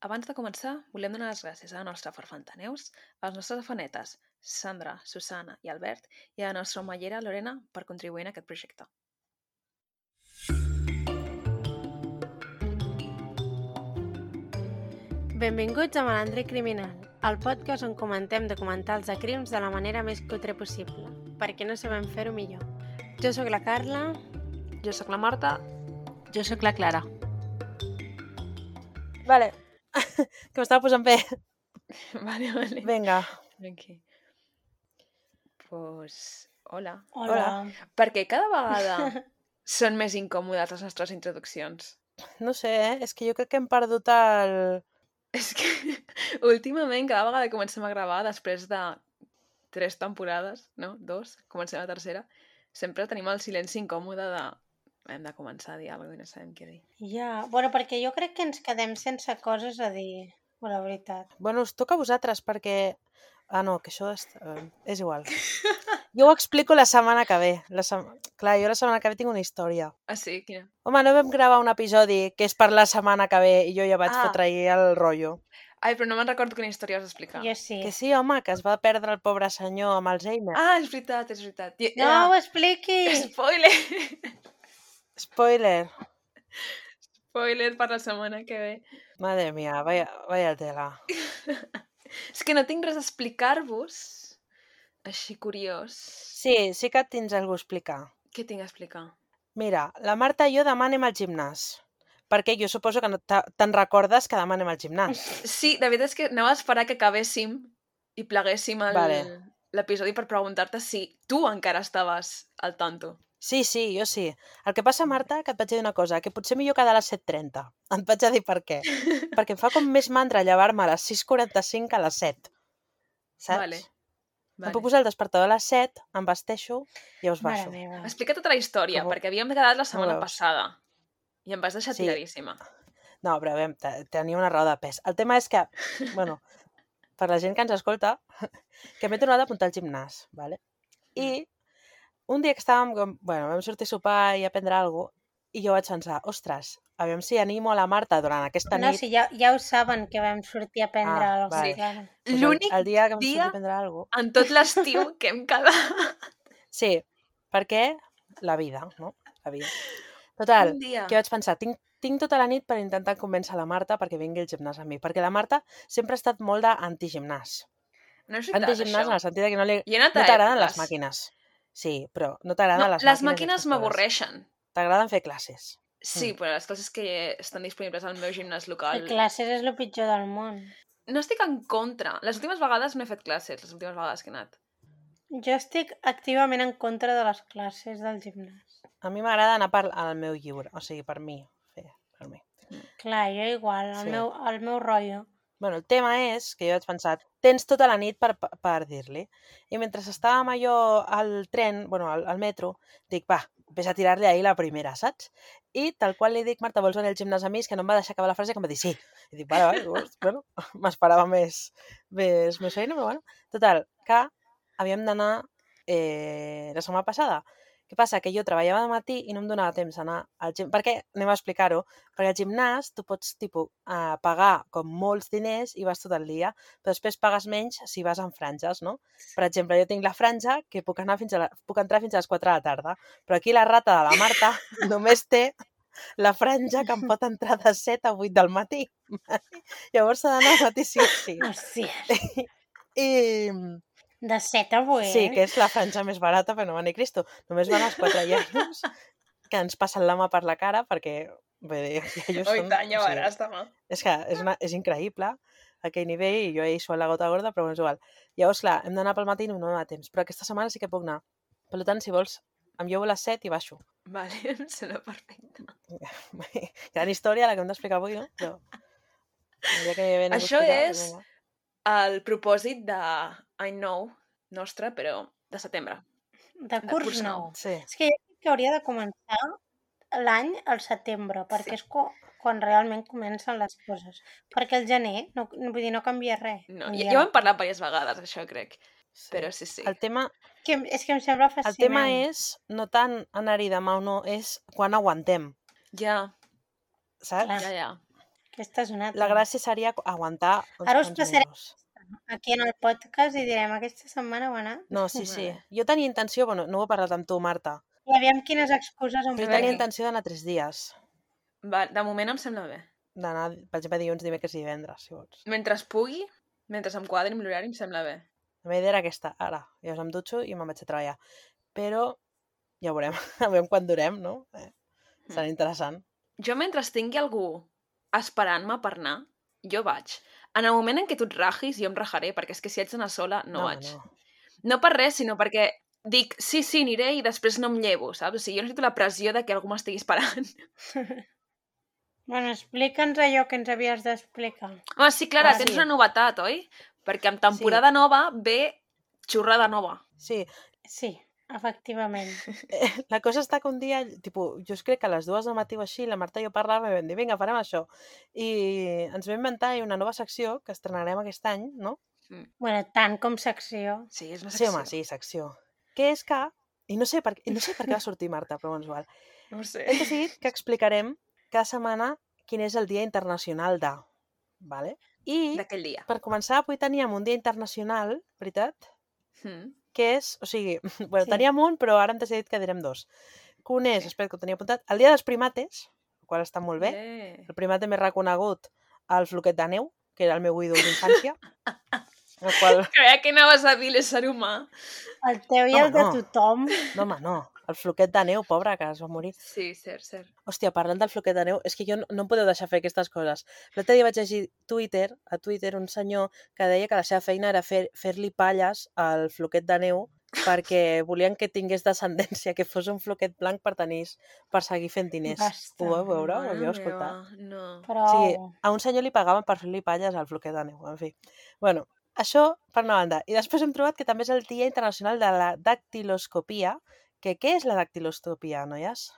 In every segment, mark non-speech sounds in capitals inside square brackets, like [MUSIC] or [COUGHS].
Abans de començar, volem donar les gràcies a la nostra farfanta Neus, a les nostres afanetes, Sandra, Susana i Albert, i a la nostra omellera Lorena per contribuir en aquest projecte. Benvinguts a Malandre Criminal, el podcast on comentem documentals de crims de la manera més cutre possible, perquè no sabem fer-ho millor. Jo sóc la Carla. Jo sóc la Marta. Jo sóc la Clara. Vale. [LAUGHS] que m'estava posant bé. [LAUGHS] Vale, vale. Vinga. Aquí. Pues, hola. Hola. Perquè cada vegada [LAUGHS] són més incòmodes les nostres introduccions. No sé, eh? és que jo crec que hem perdut el... És que últimament, cada vegada que comencem a gravar, després de tres temporades, no? Dos, comencem la tercera, sempre tenim el silenci incòmode de hem de començar a dir alguna cosa i no sabem què dir. Ja, bueno, perquè jo crec que ens quedem sense coses a dir, la veritat. Bueno, us toca a vosaltres perquè... Ah, no, que això és, eh, és igual. Jo ho explico la setmana que ve. La sem... Clar, jo la setmana que ve tinc una història. Ah, sí? Quina? Home, no vam gravar un episodi que és per la setmana que ve i jo ja vaig Ah. fotre ahir el rotllo. Ai, però no me'n recordo quina història vas explicar. Jo sí. Que sí, home, que es va perdre el pobre senyor amb Alzheimer. Ah, és veritat, és veritat. I, No ho expliquis! [LAUGHS] Spoiler! Spoiler. Spoiler per la setmana que ve. Madre mía, vaya, vaya tela. [LAUGHS] És que no tinc res a explicar-vos. Així curiós. Sí, sí que tens alguna a explicar. Què tinc a explicar? Mira, la Marta i jo demà anem al gimnàs. Perquè jo suposo que no te- te'n recordes que demà anem al gimnàs. [LAUGHS] Sí, de veritat és que anava a esperar que acabéssim i pleguéssim el- Vale. l'episodi per preguntar-te si tu encara estaves al tanto. Sí, sí, jo sí. El que passa, Marta, que et vaig dir una cosa, que potser millor quedar a les 7.30. [LAUGHS] Et vaig a dir per què. Perquè em fa com més mandra llevar-me a les 6.45 que a les 7. Saps? Vale. Em puc posar el despertador a les 7, em vesteixo i llavors Mare baixo. meva. Explica tota la història, Com perquè havíem quedat la setmana passada. I em vas deixar Sí. tiradíssima. No, però te- tenia una raó de pes. El tema és que, bueno, [LAUGHS] per la gent que ens escolta, [LAUGHS] que m'he tornat a apuntar al gimnàs, ¿vale? I un dia que estàvem, com, bueno, vam sortir a sopar i a prendre alguna cosa, i jo vaig pensar, ostres, aviam si animo a la Marta durant aquesta No, nit. si ja, ja ho saben que vam sortir a prendre Ah, alguna cosa. El- L'únic el dia que vam dia- sortir a prendre alguna cosa. En tot l'estiu que hem quedat. Sí, perquè la vida, no? La vida. Total, que vaig pensar, tinc, tinc tota la nit per intentar convèncer la Marta perquè vingui al gimnàs amb mi, perquè la Marta sempre ha estat molt d'antigimnàs. No és veritat, Antigimnàs en el sentit que no, li, no t'agraden les màquines. Sí, però no t'agraden No, les, les màquines. màquines aquestes coses. m'avorreixen. T'agraden fer classes. Sí, Mm. però les classes que estan disponibles al meu gimnàs local... classes és el pitjor del món. No estic en contra. Les últimes vegades no he fet classes, les últimes vegades que he anat. Jo estic activament en contra de les classes del gimnàs. A mi m'agrada anar per, al meu lliure, o sigui, per mi. Fer, per mi. Clar, jo igual, el, Sí. meu, el meu rotllo. Bueno, el tema és que jo vaig pensar, tens tota la nit per, per, dir-li. I mentre estàvem allò al tren, bueno, al, al metro, dic, va, vés a tirar-li ahir la primera, saps? I tal qual li dic, Marta, vols venir al gimnàs amb mi? Que no em va deixar acabar la frase, que em va dir sí. I dic, vale, vale, llavors, [LAUGHS] bueno, m'esperava més, més, més feina, però bueno. Total, que havíem d'anar eh, la setmana passada. Què passa? Que jo treballava de matí i no em donava temps d'anar al gim... Perquè, anem a explicar-ho, perquè al gimnàs tu pots, tipus, uh, pagar com molts diners i vas tot el dia, però després pagues menys si vas en franges, no? Per exemple, jo tinc la franja que puc, anar fins a la... puc entrar fins a les 4 de la tarda, però aquí la rata de la Marta [LAUGHS] només té la franja que em pot entrar de 7 a 8 del matí. [LAUGHS] Llavors s'ha d'anar al matí sí o sí. Hòstia, [LAUGHS] I, de 7 a 8. Sí, que és la franja més barata, però no va ni Cristo. Només van els quatre iaios que ens passen la mà per la cara perquè bé, iaios [LAUGHS] Oi, són... tant, ja o sigui, veràs demà. és que és, una, és increïble aquell nivell i jo hi suat la gota gorda, però bueno, és igual. Llavors, clar, hem d'anar pel matí i no dona temps, però aquesta setmana sí que puc anar. Per tant, si vols, em llevo a les 7 i baixo. Vale, [LAUGHS] em sembla perfecte. [LAUGHS] Gran història la que hem d'explicar avui, no? Però... dia que a Això és-. El propòsit de I Know nostre, però de setembre. De de curs curs nou. nou. Sí. És que jo crec que hauria de començar l'any al setembre, perquè és co quan realment comencen les coses. Perquè el gener, no, no, vull dir, no canvia res. No, ja, ja ho hem parlat diverses vegades, això crec. sí. Però sí, sí. El tema, Que, és que em sembla el fascinant. tema és no tant anar-hi demà o no, és quan aguantem, Ja, saps? Clar. ja, ja. Aquesta és una altra. La gràcia seria aguantar uns Ara us passaré-. Aquí en el podcast i direm, aquesta setmana ho ha anat. No, sí, sí. Jo tenia intenció, bueno, no ho he parlat amb tu, Marta, I aviam quines excuses em jo tenia intenció d'anar tres dies. Va, de moment em sembla bé. D'anar, per exemple, dilluns, dimecres i divendres, si vols. Mentre es pugui, mentre em quadri amb l'horari, em sembla bé. La meva idea era aquesta, ara. Llavors em dutxo i me'n vaig a treballar. Però ja ho veurem, [LAUGHS] a veure quan durem, no? Eh, serà interessant. Jo, mentre tingui algú esperant-me per anar, jo vaig. En el moment en què tu et rajis, jo em rajaré, perquè és que si haig d'anar sola, no, home, vaig. No. No per res, sinó perquè dic, sí, sí, aniré i després no em llevo, saps? O sigui, jo necessito la pressió de que algú m'estigui esperant. [LAUGHS] Bueno, explica'ns allò que ens havies d'explicar. Home, sí, Clara, Ah, tens sí. una novetat, oi? Perquè amb temporada nova ve xurrada nova. Sí, Sí, efectivament. [LAUGHS] la cosa està que un dia, tipus, jo crec que a les dues del matí o així, la Marta i jo parlàvem i vam dir, vinga, farem això. I ens vam inventar una nova secció que estrenarem aquest any, no? Bueno, tant com secció. Sí, és una Sí, secció. home, sí, secció. Que és que, i no sé per, i no sé per què va sortir Marta, però bueno, és igual. No ho sé. Hem decidit que explicarem cada setmana quin és el Dia Internacional de, vale? I D'aquell dia. per començar, avui teníem un dia internacional, veritat? Mm. Que és, o sigui, [LAUGHS] bueno, Sí. teníem un, però ara hem decidit que direm dos. Que un és, espera que ho tenia apuntat, el dia dels primates, el qual està molt bé. Eh. El primate més reconegut, el floquet de neu, que era el meu ídol d'infància. el qual, [LAUGHS] Creia que anaves a dir l'ésser humà. El teu i No, el de no. tothom. no home, no, el floquet de neu, pobre, que es va morir. Sí, cert, cert. Hòstia, parlant del floquet de neu, és que jo no, no em podeu deixar fer aquestes coses. L'altre dia vaig llegir Twitter, a Twitter un senyor que deia que la seva feina era fer- fer-li palles al floquet de neu perquè [LAUGHS] volien que tingués descendència, que fos un floquet blanc per tenir, per seguir fent diners. Basta. Ho vau veure? Ho havíeu escoltat? meva, No. Però... Sí, a un senyor li pagaven per fer-li palles al floquet de neu, en fi. Bueno, això per una banda. I després hem trobat que també és el Dia Internacional de la Dactiloscopia, que què és la dactiloscopia, noies?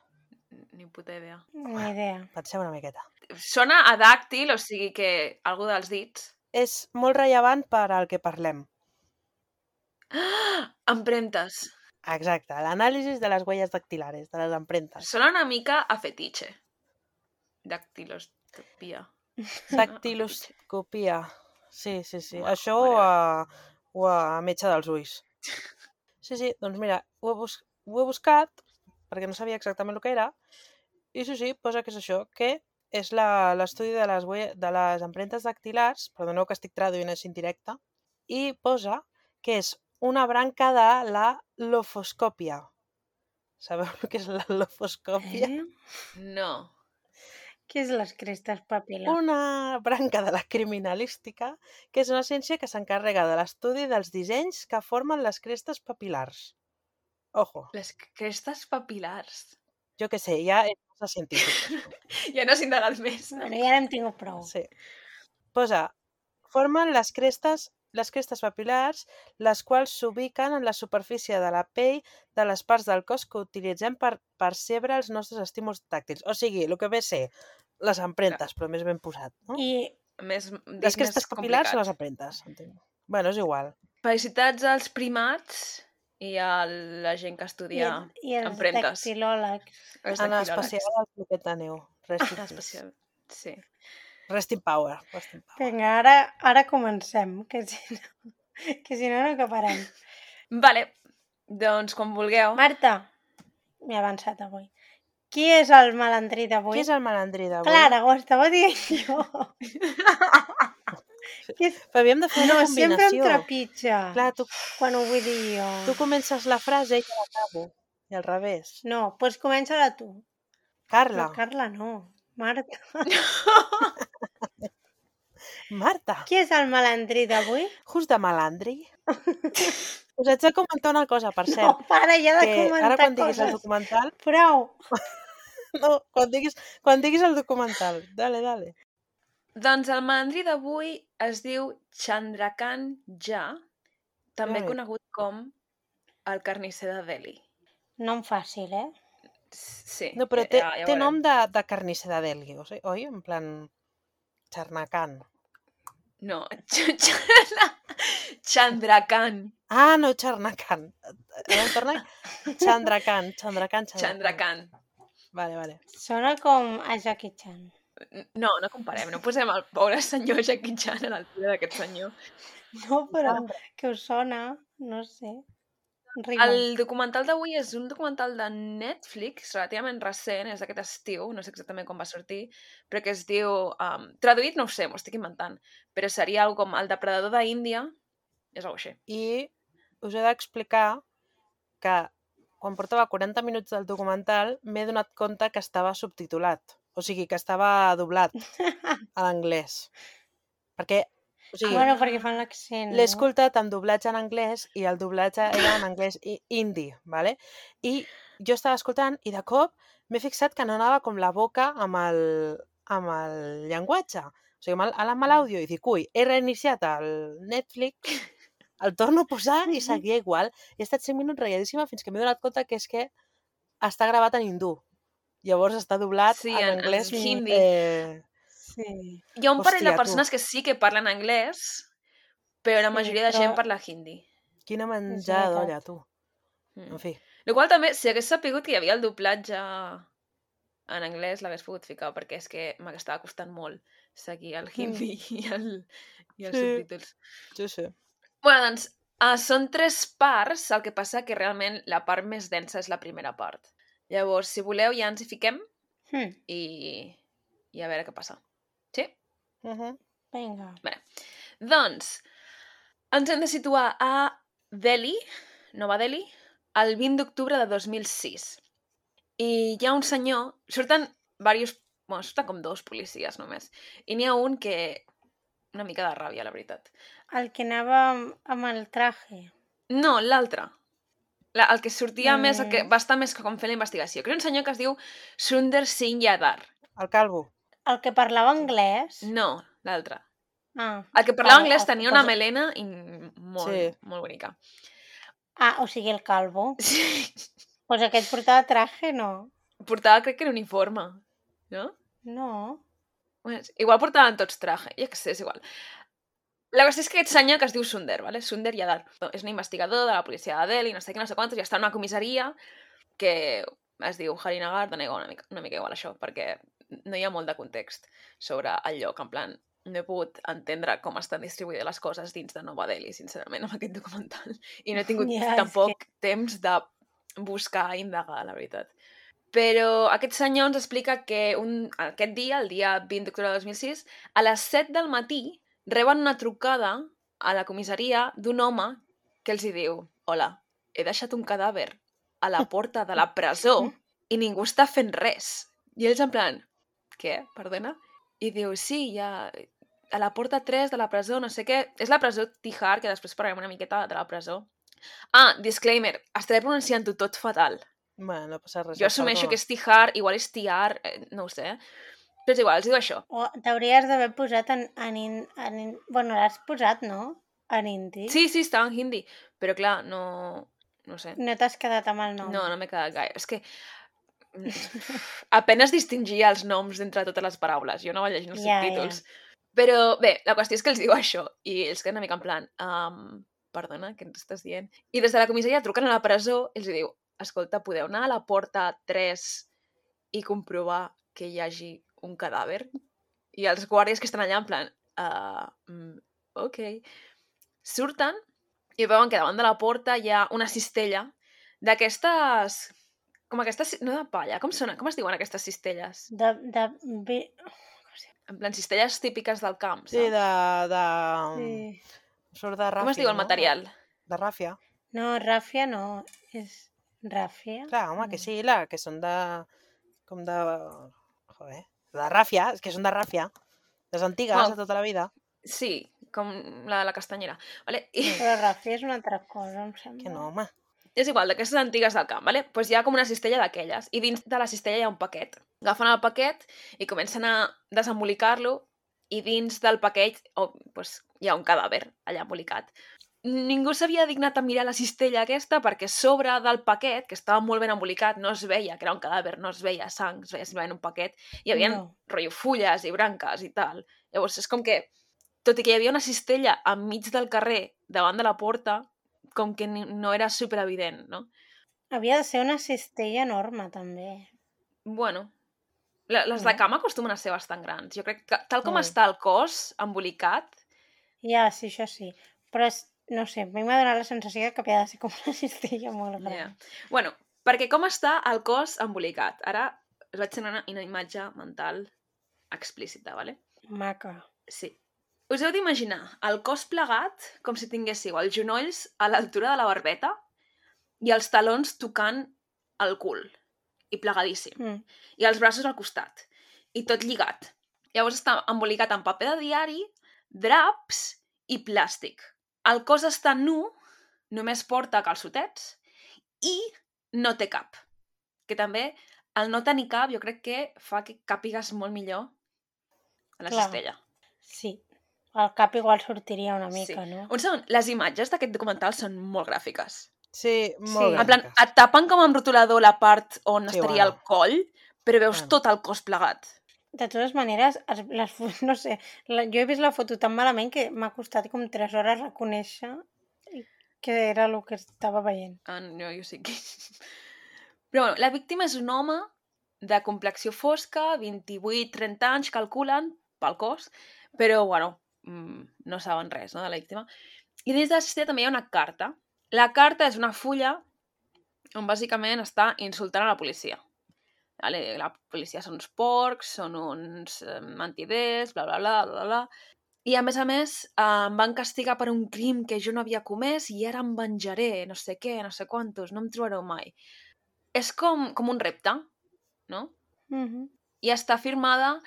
Ni puta idea. Ni idea. Penseu una miqueta. Sona a dàctil, o sigui que algú dels dits. És molt rellevant per al que parlem. Ah! [GASPS] Empremtes. Exacte, l'anàlisi de les huelles dactilares, de les empremtes. Sona una mica a fetitxe. Dactilostopia. [LAUGHS] Dactiloscopia. Sí, sí, sí. Uau, Això o mare. a, o a metge dels ulls. [LAUGHS] Sí, sí, doncs mira, ho he, bus ho he buscat perquè no sabia exactament el que era i sí, sí, posa que és això, que és la- l'estudi de, les de les empremtes dactilars, perdoneu que estic traduint així en directe, i posa que és una branca de la lofoscòpia. Sabeu [LAUGHS] el que és la lofoscòpia? Eh? No. Què és les crestes papil·les? una branca de la criminalística que és una ciència que s'encarrega de l'estudi dels dissenys que formen les crestes papilars. Ojo, Les crestes papilars. jo que sé, ja és massa científic. Ja no [LAUGHS] has indagat més. Bueno, ja n'hem tingut prou. Sí. Posa, formen les crestes les crestes papilars, les quals s'ubiquen en la superfície de la pell de les parts del cos que utilitzem per percebre els nostres estímuls tàctils. O sigui, el que ve a ser les empremtes, però més ben posat, no? I Més, Les crestes papilars són les empremtes, entenc. Bueno, és igual. Felicitats als primats i a la gent que i, estudia i els empremtes. dactilòlegs. els En especial el floquet de neu. Rest, peace. especial. Sí. Rest in power. Rest in power. Vinga, ara, ara comencem, que si no, [LAUGHS] que si no, no acabarem. Vale, doncs quan vulgueu. Marta, m'he avançat avui. Qui és el malandrí d'avui? Qui és el malandrí d'avui? Clara, ho estava dient jo. [LAUGHS] Qui és... Però havíem de fer No, una [LAUGHS] sempre em combinació. trepitja Clar, tu, quan ho vull dir jo. tu comences la frase i jo l'acabo. I al revés. No, doncs pues comença-la tu. Carla. No, Carla no. Marta. [LAUGHS] Marta. Qui és el malandrí d'avui? Who's the malandri? [LAUGHS] Us haig de comentar una cosa, per No, cert. para ja de que comentar ara quan diguis el coses. documental... Prou. No, quan diguis, quan diguis el documental. Dale, dale. Doncs el malandrí d'avui es diu Chandrakant Ja, també Déu-n'hi-do. conegut com el carnisser de Delhi. Nom fàcil, eh? Sí. No, però té, ja, ja té nom de, de carnisser de Delhi, o sigui, oi? En plan... Charnacan. No, [LAUGHS] Chandrakant. Ah, no, em torna... [LAUGHS] Chandrakan, Chandrakan, Chandrakan. Chandrakant. Vale, vale. Sona com a Jackie Chan. No, no comparem, no posem el pobre senyor Jackie Chan a l'altura d'aquest senyor. No, però que us sona, no sé. Rima. El documental d'avui és un documental de Netflix, relativament recent, és d'aquest estiu, no sé exactament quan va sortir, però que es diu... Um, traduït no ho sé, m'ho estic inventant, però seria algo com El depredador d'Índia, és algo així. I us he d'explicar que quan portava 40 minuts del documental m'he donat compte que estava subtitulat. O sigui, que estava doblat a l'anglès. Perquè, o sigui, Bueno, perquè fan l'accent, l'he no? escoltat amb doblatge en anglès i el doblatge era en anglès i indi, ¿vale? I jo estava escoltant i de cop m'he fixat que no anava com la boca amb el, amb el llenguatge. O sigui, amb el- amb l'àudio i dic, ui, he reiniciat el Netflix, el torno a posar i seguia igual. He estat 5 minuts reiadíssima fins que m'he donat compte que és que està gravat en hindú. Llavors està doblat Sí, en, en- en anglès. hindi. Eh, Sí. Hi ha un parell de Hòstia, tu. persones que sí que parlen anglès, però la Sí, majoria de gent parla hindi. quina menjada d'olla, tu. Mm. En fi. El qual també, si hagués sapigut que hi havia el doblatge en anglès, l'hagués pogut ficar, perquè és que m'estava costant molt seguir el hindi [LAUGHS] i, el, i els Sí. subtítols. Sí, sí. bueno, doncs, uh, són tres parts, el que passa que realment la part més densa és la primera part. Llavors, si voleu, ja ens hi fiquem Hm, i, i a veure què passa. Sí? Uh -huh. vinga. Doncs, ens hem de situar a Delhi, Nova Delhi, el 20 d'octubre de 2006. I hi ha un senyor... Surten diversos... Bueno, surten com dos policies només. I n'hi ha un que... Una mica de ràbia, la veritat. El que anava amb el traje. No, l'altre. La, el que sortia mm. més, el que va estar més com fent la investigació. Que és un senyor que es diu Sundar Singh Yadar. El calvo. El que parlava anglès. No, l'altre. Ah. El que parlava Vale, anglès tenia una melena i molt, Sí. molt bonica. ah, o sigui, el calvo. [LAUGHS] Sí. Pues aquest portava traje, no? Portava, crec que era uniforme, no? No. Bueno, igual portaven tots traje, ja que sé, és igual. La qüestió és que aquest senyor que es diu Sunder, ¿vale? Sunder Yadar, és un investigador de la policia de Delhi, no sé què, no sé quantos, i està en una comissaria que es diu Harinagar, dona igual, una mica, una mica igual això, perquè no hi ha molt de context sobre el lloc, en plan, no he pogut entendre com estan distribuïdes les coses dins de Nova Delhi, sincerament, amb aquest documental. I no he tingut [LAUGHS] és tampoc temps de buscar i indagar, la veritat. Però aquest senyor ens explica que un, aquest dia, el dia 20 d'octubre de 2006, a les 7 del matí, reben una trucada a la comissaria d'un home que els hi diu «Hola, he deixat un cadàver a la porta de la presó i ningú està fent res». I ells en plan «Què? Perdona?» I diu «Sí, ja... A la porta 3 de la presó, no sé què... És la presó Tihar, que després parlarem una miqueta de la presó. Ah, disclaimer, estaré pronunciant-ho tot fatal. Bueno, no passa res. Jo assumeixo que és Tihar, igual és Tiar, eh, no ho sé. Però és igual, els diu això. O t'hauries d'haver posat en, en, in, en, in, Bueno, l'has posat, no? En indi. Sí, sí, estava en hindi, però clar, no... No sé. No t'has quedat amb el nom. No, no m'he quedat gaire. És que mm, apenes distingia els noms entre totes les paraules. Jo no vaig llegir els Ja, subtítols. Però bé, la qüestió és que els diu això i ells queden una mica en plan um, perdona, què ens estàs dient? I des de la comissaria truquen a la presó i els diu escolta, podeu anar a la porta 3 i comprovar que hi hagi un cadàver? I els guàrdies que estan allà en plan uh, mm, ok. Surten i veuen que davant de la porta hi ha una cistella d'aquestes... Com aquestes... No de palla, com són? Com es diuen aquestes cistelles? De, de, vi... En plan, cistelles típiques del camp, Sí, saps? de... de... sí. Surt de ràfia, Com es diu el no? material? De ràfia. No, ràfia no. És ràfia? Clar, home, que No. sí, la, que són de... Com de... Joder, de ràfia, és que són de ràfia. Les antigues, Bueno, de tota la vida. Sí, com la de la castanyera. Vale? I, Però ràfia és una altra cosa, em sembla. Que no, home. és igual, d'aquestes antigues del camp, vale? pues hi ha com una cistella d'aquelles, i dins de la cistella hi ha un paquet. Agafen el paquet i comencen a desembolicar-lo, i dins del paquet oh, pues, hi ha un cadàver allà embolicat. Ningú s'havia dignat a mirar la cistella aquesta perquè sobre del paquet, que estava molt ben embolicat, no es veia que era un cadàver, no es veia sang, es veia simplement un paquet, hi havia No. rotllo fulles i branques i tal. Llavors és com que, tot i que hi havia una cistella enmig del carrer, davant de la porta, com que no era superevident, no? Havia de ser una cistella enorme, també. Bueno, Les de cama acostumen a ser bastant grans. Jo crec que tal com Mm. està el cos embolicat, Ja, sí, això sí. Però, és, no sé, a mi m'ha donat la sensació que havia de ser com una cistella molt gran. Ja. Bueno, perquè com està el cos embolicat? Ara us vaig fer una, una imatge mental explícita, ¿vale? Maca. Sí. Us heu d'imaginar el cos plegat com si tinguéssiu els genolls a l'altura de la barbeta i els talons tocant el cul i plegadíssim. Mm. I els braços al costat. I tot lligat. Llavors està embolicat en paper de diari, draps i plàstic. El cos està nu, només porta calçotets i no té cap. Que també el no tenir cap jo crec que fa que càpigues molt millor a la Clar. cistella. Sí. El cap igual sortiria una mica, Sí. no? Un segon, les imatges d'aquest documental són molt gràfiques. Sí, molt Sí. En plan, et tapen com amb rotulador la part on Sí, estaria bueno. el coll, però veus Bueno. tot el cos plegat. De totes maneres, es- les, [LAUGHS] no sé, la, jo he vist la foto tan malament que m'ha costat com 3 hores reconèixer que era el que estava veient. Ah, no, jo sí que... [LAUGHS] Però bueno, la víctima és un home de complexió fosca, 28-30 anys, calculen, pel cos, però, bueno, mm, no saben res no, de la víctima. I dins de la també hi ha una carta. La carta és una fulla on bàsicament està insultant a la policia. Vale? La policia són uns porcs, són uns mentiders, bla, bla, bla, bla, bla. I, a més a més, eh, em van castigar per un crim que jo no havia comès i ara em venjaré, no sé què, no sé quantos, no em trobareu mai. És com, com un repte, no? Mm -hmm. I està firmada,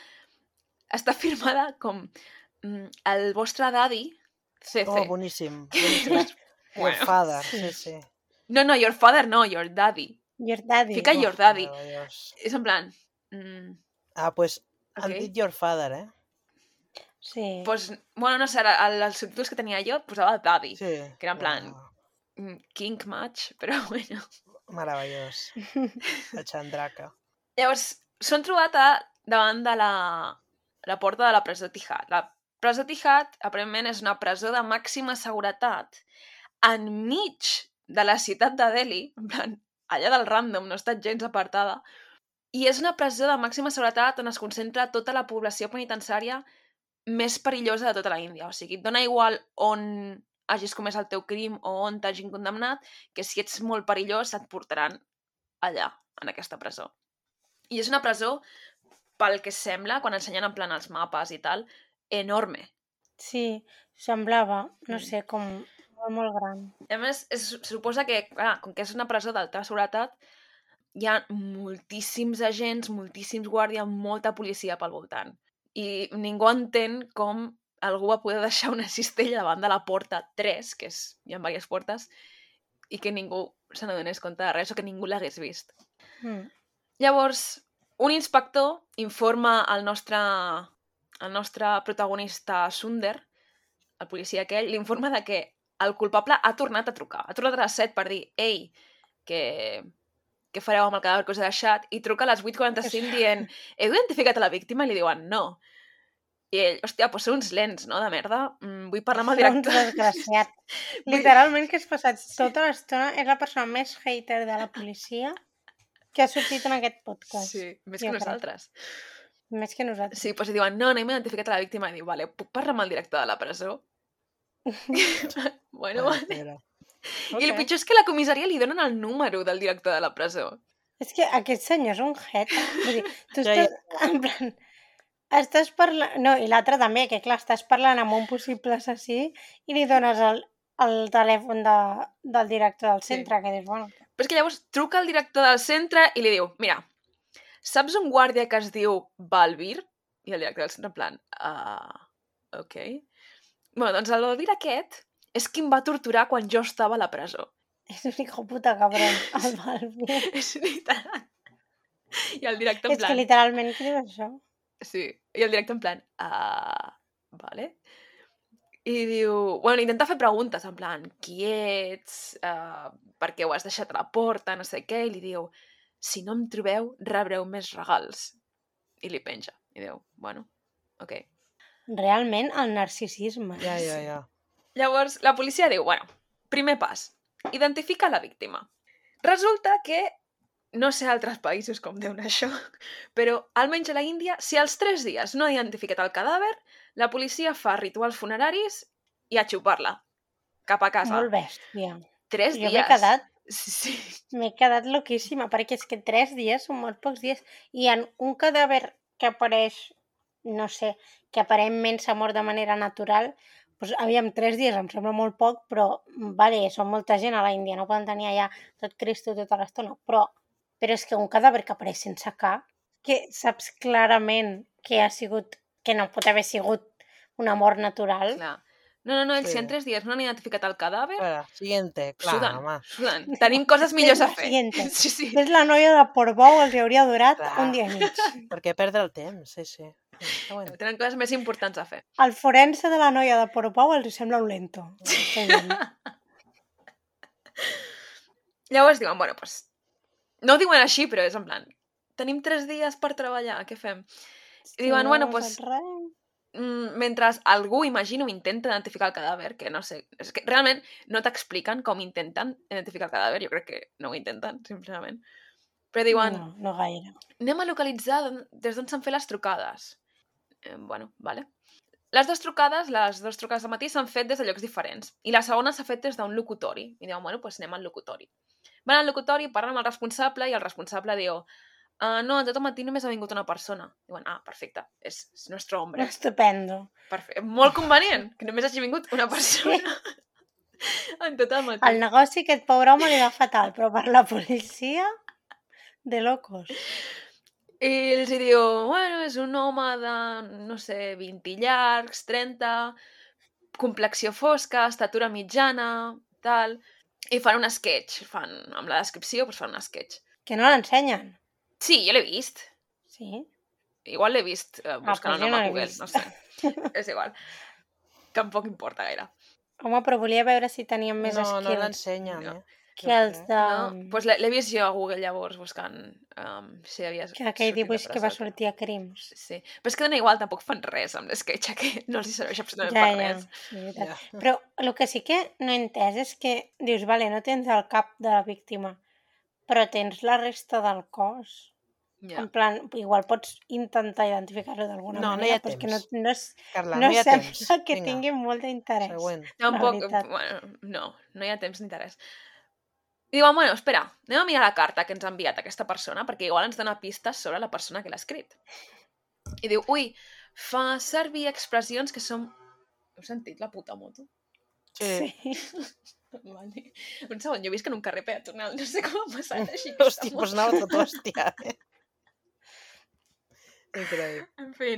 està [LAUGHS] firmada com mm, el vostre daddy, CC. Oh, boníssim. [LAUGHS] boníssim. Your Bueno. father, sí, sí. No, no, your father no, your daddy. Your daddy. Fica Oh. your daddy. És en plan... Mm, Ah, pues han ok. dit your father, eh? Sí. Pues, bueno, no sé, els subtítols que tenia jo posava daddy. Sí. Que era en plan- Ah, Mm, King match, [LAUGHS] però bueno. meravellós. El Chandraka. Llavors, s'han trobat a, davant de la, la porta de la presó Tijat. La presó Tijat, aparentment, és una presó de màxima seguretat enmig de la ciutat de Delhi, en plan, allà del random, no està gens apartada, i és una presó de màxima seguretat on es concentra tota la població penitenciària més perillosa de tota la Índia. O sigui, et dona igual on hagis comès el teu crim o on t'hagin condemnat, que si ets molt perillós et portaran allà, en aquesta presó. I és una presó, pel que sembla, quan ensenyen en plan els mapes i tal, enorme. Sí, semblava, no Mm. sé, com molt, molt gran. A més, es suposa que, clar, com que és una presó d'alta seguretat, hi ha moltíssims agents, moltíssims guàrdies, molta policia pel voltant. I ningú entén com algú va poder [LAUGHS] deixar una cistella davant de la porta 3, que és, hi ha diverses portes, i que ningú se n'adonés compte de res o que ningú l'hagués vist. Mm. Llavors, un inspector informa al nostre, al nostre protagonista Sunder, el policia aquell, l'informa de que el culpable ha tornat a trucar. Ha tornat a les 7 per dir ei, que, què fareu amb el cadàver que us he deixat? I truca a les 8.45 dient heu identificat a la víctima? I li diuen no. I ell, hòstia, doncs són uns lents, no?, de merda. Mm, vull parlar amb el Era un director. desgraciat. [LAUGHS] Vull- Literalment que has passat tota l'estona és la persona més hater de la policia que ha sortit en aquest podcast. Sí, més que crec. nosaltres. Més que nosaltres. Sí, doncs diuen, no, no hem identificat a la víctima. I diu, vale, puc parlar amb el director de la presó? [LAUGHS] bueno, Ai, vale. pera. [LAUGHS] I el pitjor és que la comissaria li donen el número del director de la presó. És que aquest senyor és un hater. Vull dir, tu estàs, [LAUGHS] en plan, estàs parlant... No, i l'altre també, que clar, estàs parlant amb un possible assassí i li dones el, el telèfon de, del director del Sí. centre, que dius, bueno, Però és que llavors truca al director del centre i li diu, mira, saps un guàrdia que es diu Balbir? I el director del centre en plan, uh, ok. Bueno, doncs el Balbir aquest és qui em va torturar quan jo estava a la presó. és un hijo puta cabron, [LAUGHS] el Balbi. És literal. I el director en És que plan... literalment diu això? Sí, i el director en plan, ah, vale. I diu, bueno, intenta fer preguntes, en plan, qui ets, uh, per què ho has deixat a la porta, no sé què, i li diu, si no em trobeu, rebreu més regals. I li penja. I diu, bueno, ok. Realment, el narcisisme. Ja, ja, ja. Llavors, la policia diu, bueno, primer pas, identifica la víctima. Resulta que no sé altres països com deuen això, però almenys a la Índia, si als tres dies no ha identificat el cadàver, la policia fa rituals funeraris i a xupar-la cap a casa. Molt bèstia. Tres Jo dies. m'he quedat, Sí. m'he quedat loquíssima, perquè és que tres dies són molt pocs dies i en un cadàver que apareix, no sé, que aparentment s'ha mort de manera natural, doncs, aviam, tres dies em sembla molt poc, però, vale, són molta gent a la Índia, no poden tenir allà tot Cristo tota l'estona, però, però és que un cadàver que apareix sense cap, que saps clarament que ha sigut, que no pot haver sigut una mort natural, Clar. No, no, no, ells Sí. si en tres dies no han identificat el cadàver, Espera, siguiente. Clar, suden, home. suden. Tenim coses millors a fer. Siguiente. [LAUGHS] Sí, sí. és la noia de Portbou els hi hauria durat Clar. un dia i mig. Per què perdre el temps? Sí, sí. Bueno. Tenen coses més importants a fer. El forense de la noia de Portbou els sembla un lento. Dient. [LAUGHS] Llavors diuen, bueno, pues, no ho diuen així, però és en plan, tenim tres dies per treballar, què fem? I diuen, no bueno, pues, mm, mentre algú, imagino, intenta identificar el cadàver, que no sé, és que realment no t'expliquen com intenten identificar el cadàver, jo crec que no ho intenten, sincerament. Però diuen, No, no gaire. anem a localitzar des d'on s'han fet les trucades. Eh, bueno, vale. Les dues trucades, les dues trucades de matí s'han fet des de llocs diferents. I la segona s'ha fet des d'un locutori. I diuen, bueno, doncs anem al locutori. Van al locutori, parlen amb el responsable i el responsable diu ah, no, tot el matí només ha vingut una persona. Diuen, ah, perfecte, és, és nostre hombre. Estupendo. Perfecte. Molt convenient que només hagi vingut una persona [LAUGHS] en tot el matí. El negoci aquest pobre home li va fatal, però per la policia, de locos. I els hi diu, bueno, és un home de, no sé, 20 llargs, 30, complexió fosca, estatura mitjana, tal... I fan un sketch, fan, amb la descripció, doncs fan un sketch. Que no l'ensenyen. Sí, jo l'he vist. Sí? Igual l'he vist eh, buscant pues el nom no a Google, vist. no sé. [LAUGHS] És igual. Tampoc importa gaire. Home, però volia veure si tenien més no, no skills l'ensenyen, No. eh? Que els de... No? Doncs l'he vist jo a Google llavors buscant um, si havia que aquell dibuix que va sortir a Crims. Sí, però és que dona igual, tampoc fan res amb l'sketch, que no els hi serveix absolutament Ja, per ja. res. Sí, veritat. Ja. Però el que sí que no he entès és que dius, vale, no tens el cap de la víctima, però tens la resta del cos. Ja. En plan, igual pots intentar identificar-lo d'alguna No, no manera, ha però és que no, no, és, Carla, no, no, sembla temps. [LAUGHS] que Vinga, tingui molt d'interès. Tampoc, bueno, no, no hi ha temps ni interès. I diuen, bueno, espera, anem a mirar la carta que ens ha enviat aquesta persona, perquè igual ens dona pistes sobre la persona que l'ha escrit. I diu, ui, fa servir expressions que són... Heu sentit la puta moto? Sí. Sí. [LAUGHS] Vale. Un segon, jo visc en un carrer peatonal, no sé com ha passat així. [LAUGHS] Hòstia, doncs moto. anava tot hòstia, eh? Increïble. En fi.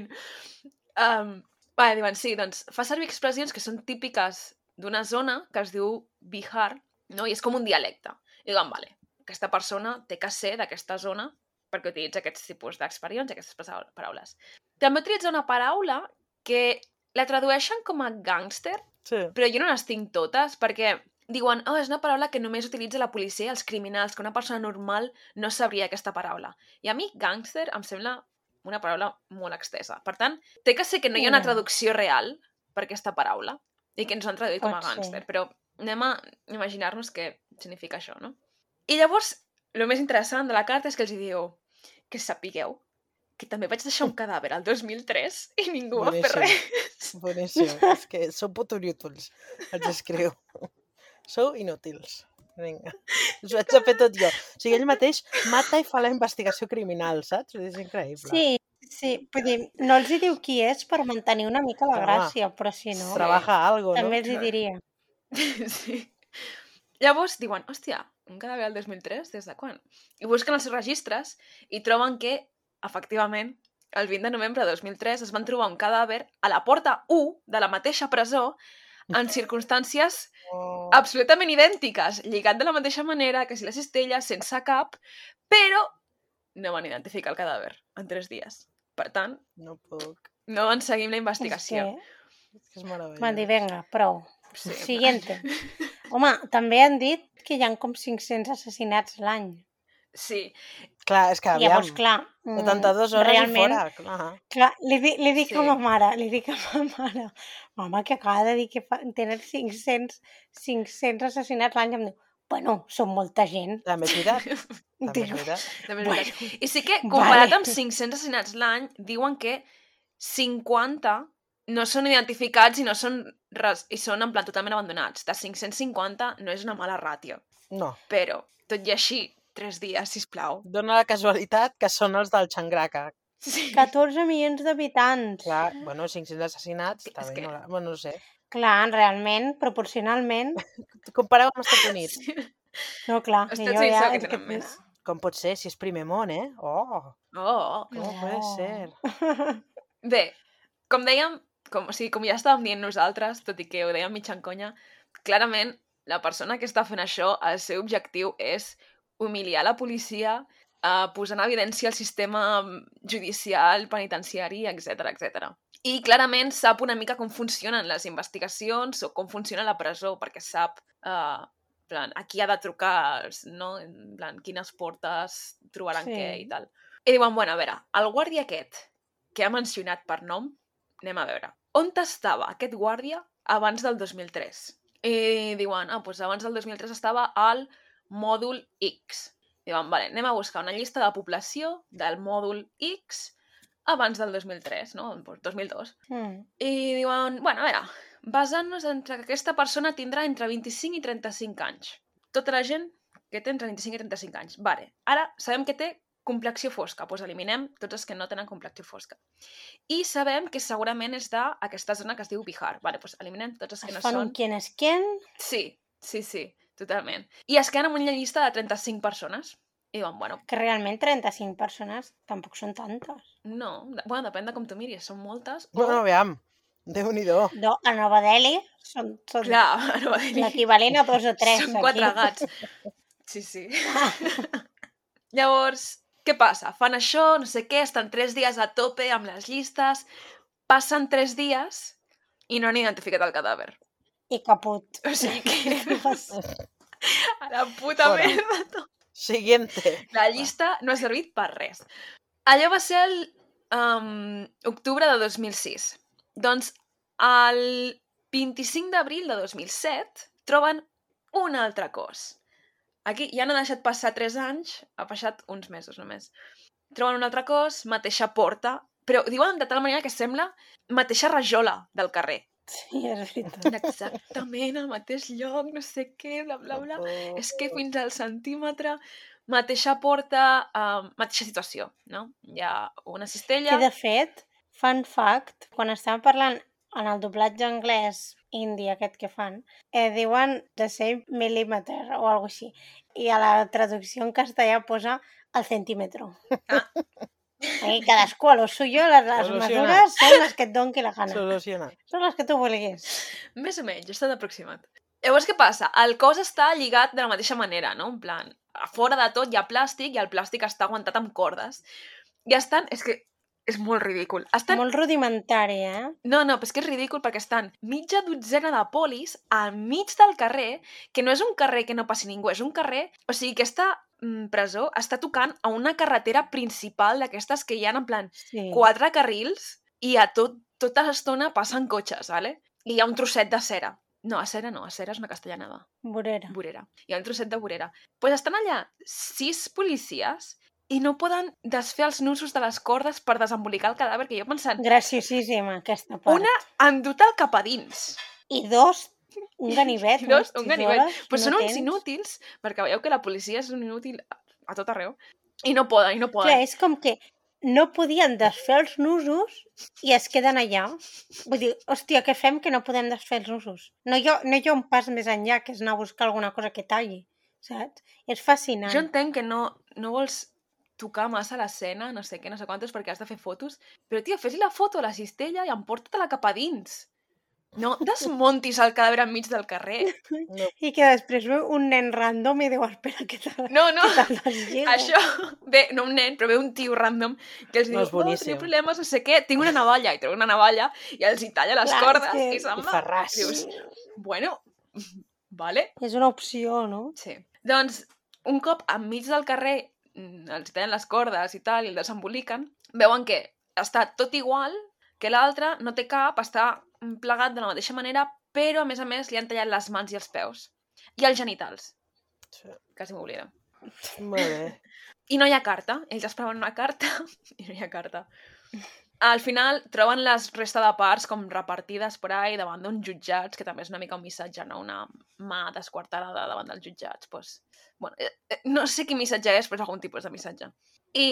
Um, vale, diuen, sí, doncs fa servir expressions que són típiques d'una zona que es diu Bihar, no? i és com un dialecte. I diuen, vale, aquesta persona té que ser d'aquesta zona perquè utilitza aquests tipus d'expressions, aquestes paraules. També utilitza una paraula que la tradueixen com a gangster, Sí. però jo no les tinc totes perquè diuen, oh, és una paraula que només utilitza la policia i els criminals, que una persona normal no sabria aquesta paraula. I a mi gangster em sembla una paraula molt extesa. Per tant, té que ser que no hi ha una traducció real per aquesta paraula i que ens han traduït com a ser. gangster, però anem a imaginar-nos què significa això, no? I llavors, el més interessant de la carta és que els hi diu que sapigueu que també vaig deixar un [LAUGHS] cadàver al 2003 i ningú va fer res. Boníssim. [LAUGHS] És que sou puto inútils. Els escriu. [LAUGHS] Sou inútils. Vinga. Us ho haig de fer tot jo. O sigui, ell mateix mata i fa la investigació criminal, saps? És increïble. Sí, sí, vull dir, no els hi diu qui és per mantenir una mica la gràcia, però si no, Trabaja algo, no? també els hi diria. [LAUGHS] Sí. Llavors diuen, hòstia, un cadàver del 2003, des de quan? I busquen els seus registres i troben que, efectivament, el 20 de novembre de 2003 es van trobar un cadàver a la porta 1 de la mateixa presó en [LAUGHS] circumstàncies Oh, absolutament idèntiques, lligat de la mateixa manera que si la cistella, sense cap, però no van identificar el cadàver en tres dies. Per tant, no puc. no van seguir la És investigació. que És que és meravellós. van dir, vinga, prou. Plan- Siguiente. [LAUGHS] Home, també han dit que hi ha com 500 assassinats l'any. Sí, Clar, és que aviam. Llavors, clar, mm, 72 hores realment, i fora, clar. Clar, li, di, li dic Sí. a ma mare, li dic a ma [LAUGHS] mare, mama, que acaba de dir que fa, tenen 500, 500 assassinats l'any, em diu, Bueno, són molta gent. També és veritat. [LAUGHS] També és veritat. També és veritat. Bueno, I sí que, comparat vale. amb 500 assassinats l'any, diuen que 50 no són identificats i no són, res, i són en plan totalment abandonats. De 550 no és una mala ràtio. No. Però, tot i així, 3 dies, sisplau. Dóna la casualitat que són els del Xangraca. Sí. 14 milions d'habitants. Clar, bueno, 500 assassinats, també que- no, la- bueno, no sé. Clar, realment, proporcionalment... [LAUGHS] Compareu amb els Estats Units. No, clar, Els Estats jo Units ja... que és que- tenen més. Com pot ser, si és primer món, eh? Oh, Oh, com puede No. ser? [LAUGHS] Bé, com dèiem, com, o sigui, com ja estàvem dient nosaltres, tot i que ho dèiem mitja en conya, clarament la persona que està fent això, el seu objectiu és humiliar la policia, eh, posar en evidència el sistema judicial, penitenciari, etc etc. I clarament sap una mica com funcionen les investigacions o com funciona la presó, perquè sap eh, plan, a qui ha de trucar, no? En plan, quines portes trobaran Sí. què i tal. I diuen, bueno, a veure, el guàrdia aquest, que ha mencionat per nom, anem a veure. On estava aquest guàrdia abans del 2003? I diuen, ah, doncs abans del 2003 estava al mòdul X. Diuen, vale, anem a buscar una llista de població del mòdul X abans del 2003, no? Doncs 2002. Mm. I diuen, bueno, a veure, basant-nos entre que aquesta persona tindrà entre 25 i 35 anys. Tota la gent que té entre 25 i 35 anys. Vale, ara sabem que té complexió fosca, doncs eliminem tots els que no tenen complexió fosca. I sabem que segurament és d'aquesta zona que es diu Bihar. Vale, doncs eliminem tots els que Es no fan són... quién es quién. Sí, sí, sí, totalment. I es queden amb una llista de 35 persones. I diuen, bueno, Que realment 35 persones tampoc són tantes. no, de- bueno, depèn de com tu miris, són moltes. O, Bueno, aviam. Déu-n'hi-do. No, a Nova Delhi són, són clar, dir l'equivalent a dos o tres. Són quatre gats. Sí, sí. [LAUGHS] Llavors, què passa? Fan això, no sé què, estan tres dies a tope amb les llistes, passen tres dies i no han identificat el cadàver. I caput. O sigui que... [LAUGHS] A la puta Fora. merda. Siguiente. La llista no ha servit per res. Allò va ser el um, octubre de 2006. Doncs el 25 d'abril de 2007 troben un altre cos. Aquí ja no ha deixat passar 3 anys, ha passat uns mesos només. Troben un altre cos, mateixa porta, però diuen de tal manera que sembla mateixa rajola del carrer. sí, és veritat. Exactament al mateix lloc, no sé què, bla, bla, bla. Oh, És que fins al centímetre, mateixa porta, uh, mateixa situació, no? Hi ha una cistella... Que de fet, fun fact, quan estàvem parlant en el doblatge anglès indi aquest que fan, eh, diuen the same millimeter o alguna així. I a la traducció en castellà posa el centímetro. Ah. [LAUGHS] Ahí cadascú a lo suyo, les, les mesures són les que et doni la gana. Solucionat. Són les que tu vulguis. Més o menys, està aproximat. Llavors, què passa? El cos està lligat de la mateixa manera, no? En plan, a fora de tot hi ha plàstic i el plàstic està aguantat amb cordes. I estan... És que és molt ridícul. Estan... Molt rudimentari, eh? No, no, però és que és ridícul perquè estan mitja dotzena de polis al mig del carrer, que no és un carrer que no passi ningú, és un carrer... O sigui, aquesta mm, presó està tocant a una carretera principal d'aquestes que hi ha en plan Sí. quatre carrils i a tot, tota l'estona passen cotxes, ¿vale? I hi ha un trosset de cera. No, acera no, acera és una castellanada. Vorera. Vorera. Hi ha un trosset de vorera. Doncs pues estan allà sis policies i no poden desfer els nusos de les cordes per desembolicar el cadàver, que jo pensant, Graciosíssima, aquesta part. una han dut el cap a dins. I dos, un [LAUGHS] ganivet. I dos, un ganivet. Però són no uns tens? inútils, perquè veieu que la policia és un inútil a, a tot arreu. I no poden, i no poden. Clar, és com que no podien desfer els nusos i es queden allà. Vull dir, hòstia, què fem que no podem desfer els nusos? No hi ha, no hi ha un pas més enllà que és anar a buscar alguna cosa que talli, saps? És fascinant. Jo entenc que no, no vols tocar massa l'escena, no sé què, no sé quantes, perquè has de fer fotos, però, tio, fes-li la foto a la cistella i emporta-te-la cap a dins. No desmontis el cadàver enmig del carrer. No, I que després ve un nen random i diu, espera, què tal? No, no, això... Ve, no un nen, però ve un tio random que els No, diu, oh, teniu problemes, no sé què, tinc una navalla, i treu una navalla i els hi talla les Clar, és cordes que- i se'n I va. farràs. Dius, bueno, vale, És una opció, no? Sí. Doncs, un cop enmig del carrer els tallen les cordes i tal, i el desemboliquen, veuen que està tot igual, que l'altre no té cap, està plegat de la mateixa manera, però, a més a més, li han tallat les mans i els peus. I els genitals. Sí. Quasi m'oblida. Molt bé. [LAUGHS] I no hi ha carta. Ells esperaven una carta [LAUGHS] i no hi ha carta. Al final troben les resta de parts com repartides per ahí davant d'uns jutjats, que també és una mica un missatge, no? Una mà desquarterada davant dels jutjats. Pues, bueno, eh, eh, no sé quin missatge és, però és algun tipus de missatge. I,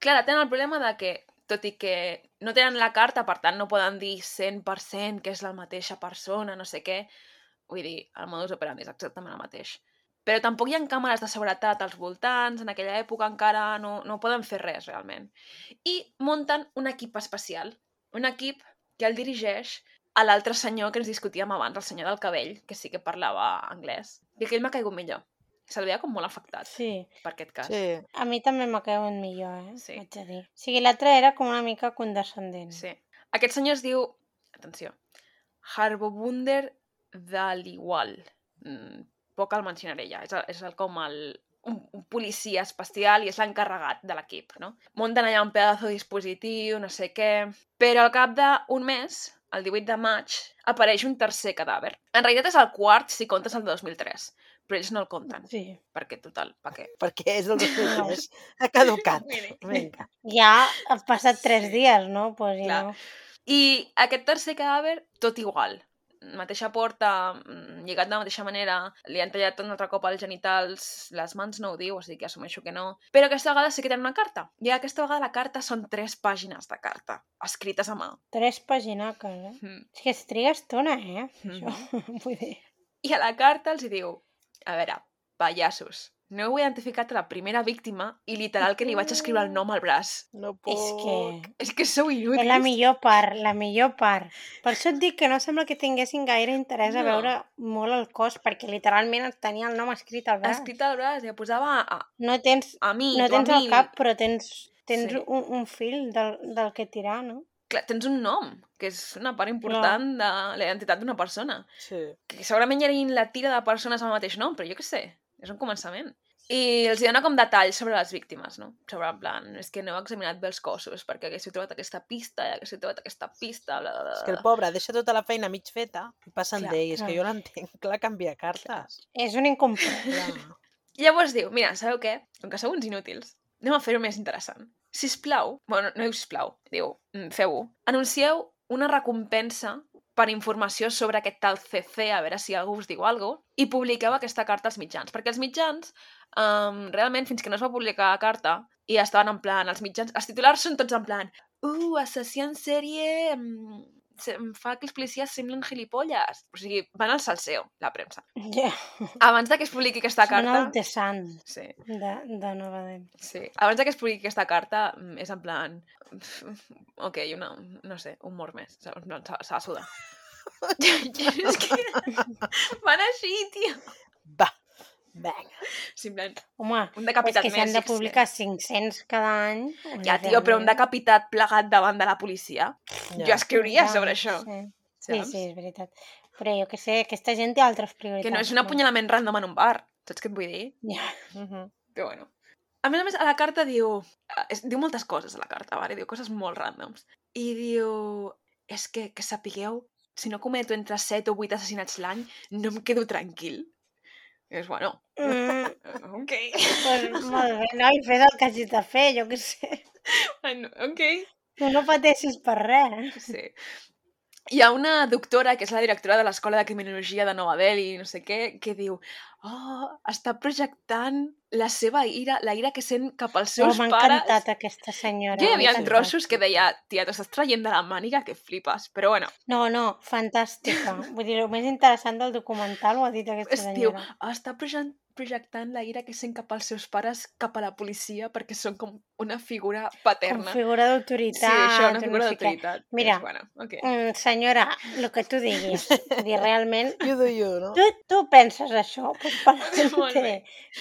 clar, tenen el problema de que, tot i que no tenen la carta, per tant no poden dir 100% que és la mateixa persona, no sé què, vull dir, el modus operandi és exactament el mateix. Però tampoc hi ha càmeres de seguretat als voltants, en aquella època encara no, no poden fer res realment. I munten un equip especial, un equip que el dirigeix a l'altre senyor que ens discutíem abans, el senyor del cabell, que sí que parlava anglès. I aquell m'ha caigut millor. Se'l veia com molt afectat Sí. per aquest cas. Sí. A mi també m'ha caigut millor, eh? Sí. Vaig a dir. O sigui, l'altre era com una mica condescendent. Sí. Aquest senyor es diu, atenció, Harbobunder Daliwal. Mm, poc el mencionaré ja, és, el, és el, com el, un, un policia especial i és l'encarregat de l'equip, no? Munten allà un pedazo de dispositiu, no sé què... Però al cap d'un mes, el 18 de maig, apareix un tercer cadàver. En realitat és el quart si comptes el 2003, però ells no el compten, Sí. perquè total, per què? [LAUGHS] Perquè és el 2003. Ha caducat. Vinga. Ja ha passat tres Sí. dies, no? Pues, i Clar. no. I aquest tercer cadàver, tot igual. Mateixa porta, mm, lligat de la mateixa manera, li han tallat un altre cop als genitals, les mans no ho diu, o sigui que assumeixo que no. Però aquesta vegada sí que tenen una carta. I aquesta vegada la carta són tres pàgines de carta, escrites a mà. Tres paginaques, eh? Mm. És que es triga estona, eh? Mhm. Això, [LAUGHS] vull dir... I a la carta els hi diu, a veure, pallassos, no heu identificat la primera víctima i literal que li vaig escriure el nom al braç. No puc. És que... És que sou inútils. És la millor part, la millor part. Per això et dic que no sembla que tinguessin gaire interès a No. veure molt el cos, perquè literalment tenia el nom escrit al braç. Escrit al braç el posava a, No tens, a mi, no a tens el mi. cap, però tens, tens Sí. un, un fil del, del que tirar, no? clar, tens un nom, que és una part important de la identitat d'una persona. Sí. Que segurament hi ha la tira de persones amb el mateix nom, però jo què sé, és un començament. I els hi dona com detalls sobre les víctimes, no? Sobre en plan, és que no heu examinat bé els cossos, perquè haguéssiu trobat aquesta pista, i haguéssiu trobat aquesta pista, bla, bla, bla. És que el pobre deixa tota la feina mig feta i passen Clar, d'ell. És que clar. jo l'entenc. Clar, canvia cartes. És un incomplert. Clar. [LAUGHS] Llavors diu, mira, sabeu què? Com que sou uns inútils, anem a fer-ho més interessant. Sisplau, bueno, no diu sisplau, diu, mm, feu-ho. Anuncieu una recompensa per informació sobre aquest tal CC, a veure si algú us diu alguna cosa, i publiqueu aquesta carta als mitjans. Perquè els mitjans, um, realment, fins que no es va publicar la carta, i estaven en plan, els mitjans, els titulars són tots en plan, uh, assassí en sèrie mm, em fa que els policies semblen gilipolles. O sigui, van al salseo, la premsa. Ja. Abans de que es publiqui aquesta Són carta... el de Sant Sí, de, de Nova Delhi. sí. Abans de que es publiqui aquesta carta, mm, és en plan... [LAUGHS] Ok, una, no sé, un mort més. s'ha de sudar. [LAUGHS] [LAUGHS] és que van així, tio. Va, vinga. En plan, Home, un és decapitat que si han més. de publicar 500 cada any... Ja, tio, però un decapitat plegat davant de la policia. Ja. Jo escriuria Ja, sobre això. Sí. Sí, saps? sí, és veritat. Però jo que sé, aquesta gent té altres prioritats. Que no és un apunyalament random en un bar. Saps què et vull dir? Ja. Mhm. Però bueno. A més a més, a la carta diu... eh, Es, diu moltes coses a la carta, vale? diu coses molt randoms. I diu... És que, que sapigueu, si no cometo entre 7 o 8 assassinats l'any, no em quedo tranquil. I és, bueno, Mm, [LAUGHS] ok. pues, molt bé, no? I fes el que hagis de fer, jo que sé. bueno, ok. Tu no pateixis per res. Sí. Hi ha una doctora, que és la directora de l'Escola de Criminologia de Nova Delhi, no sé què, que diu oh, està projectant la seva ira, la ira que sent cap als Oh, seus M'ha pares. encantat aquesta senyora. Jo hi m'ha havia trossos que deia, tia, t'ho estàs traient de la màniga que flipes. Però bueno, No, no, fantàstica. Vull dir, el més interessant del documental ho ha dit aquesta es diu, senyora. està proje- projectant la ira que sent cap als seus pares cap a la policia perquè són com una figura Com paterna. figura Sí, d'autoritat. això, una figura d'autoritat. Mira. Bueno, ok. Mm, senyora, el que tu diguis. Dir, realment, You do you, no? tu, tu penses això, pues [LAUGHS] Molt bé.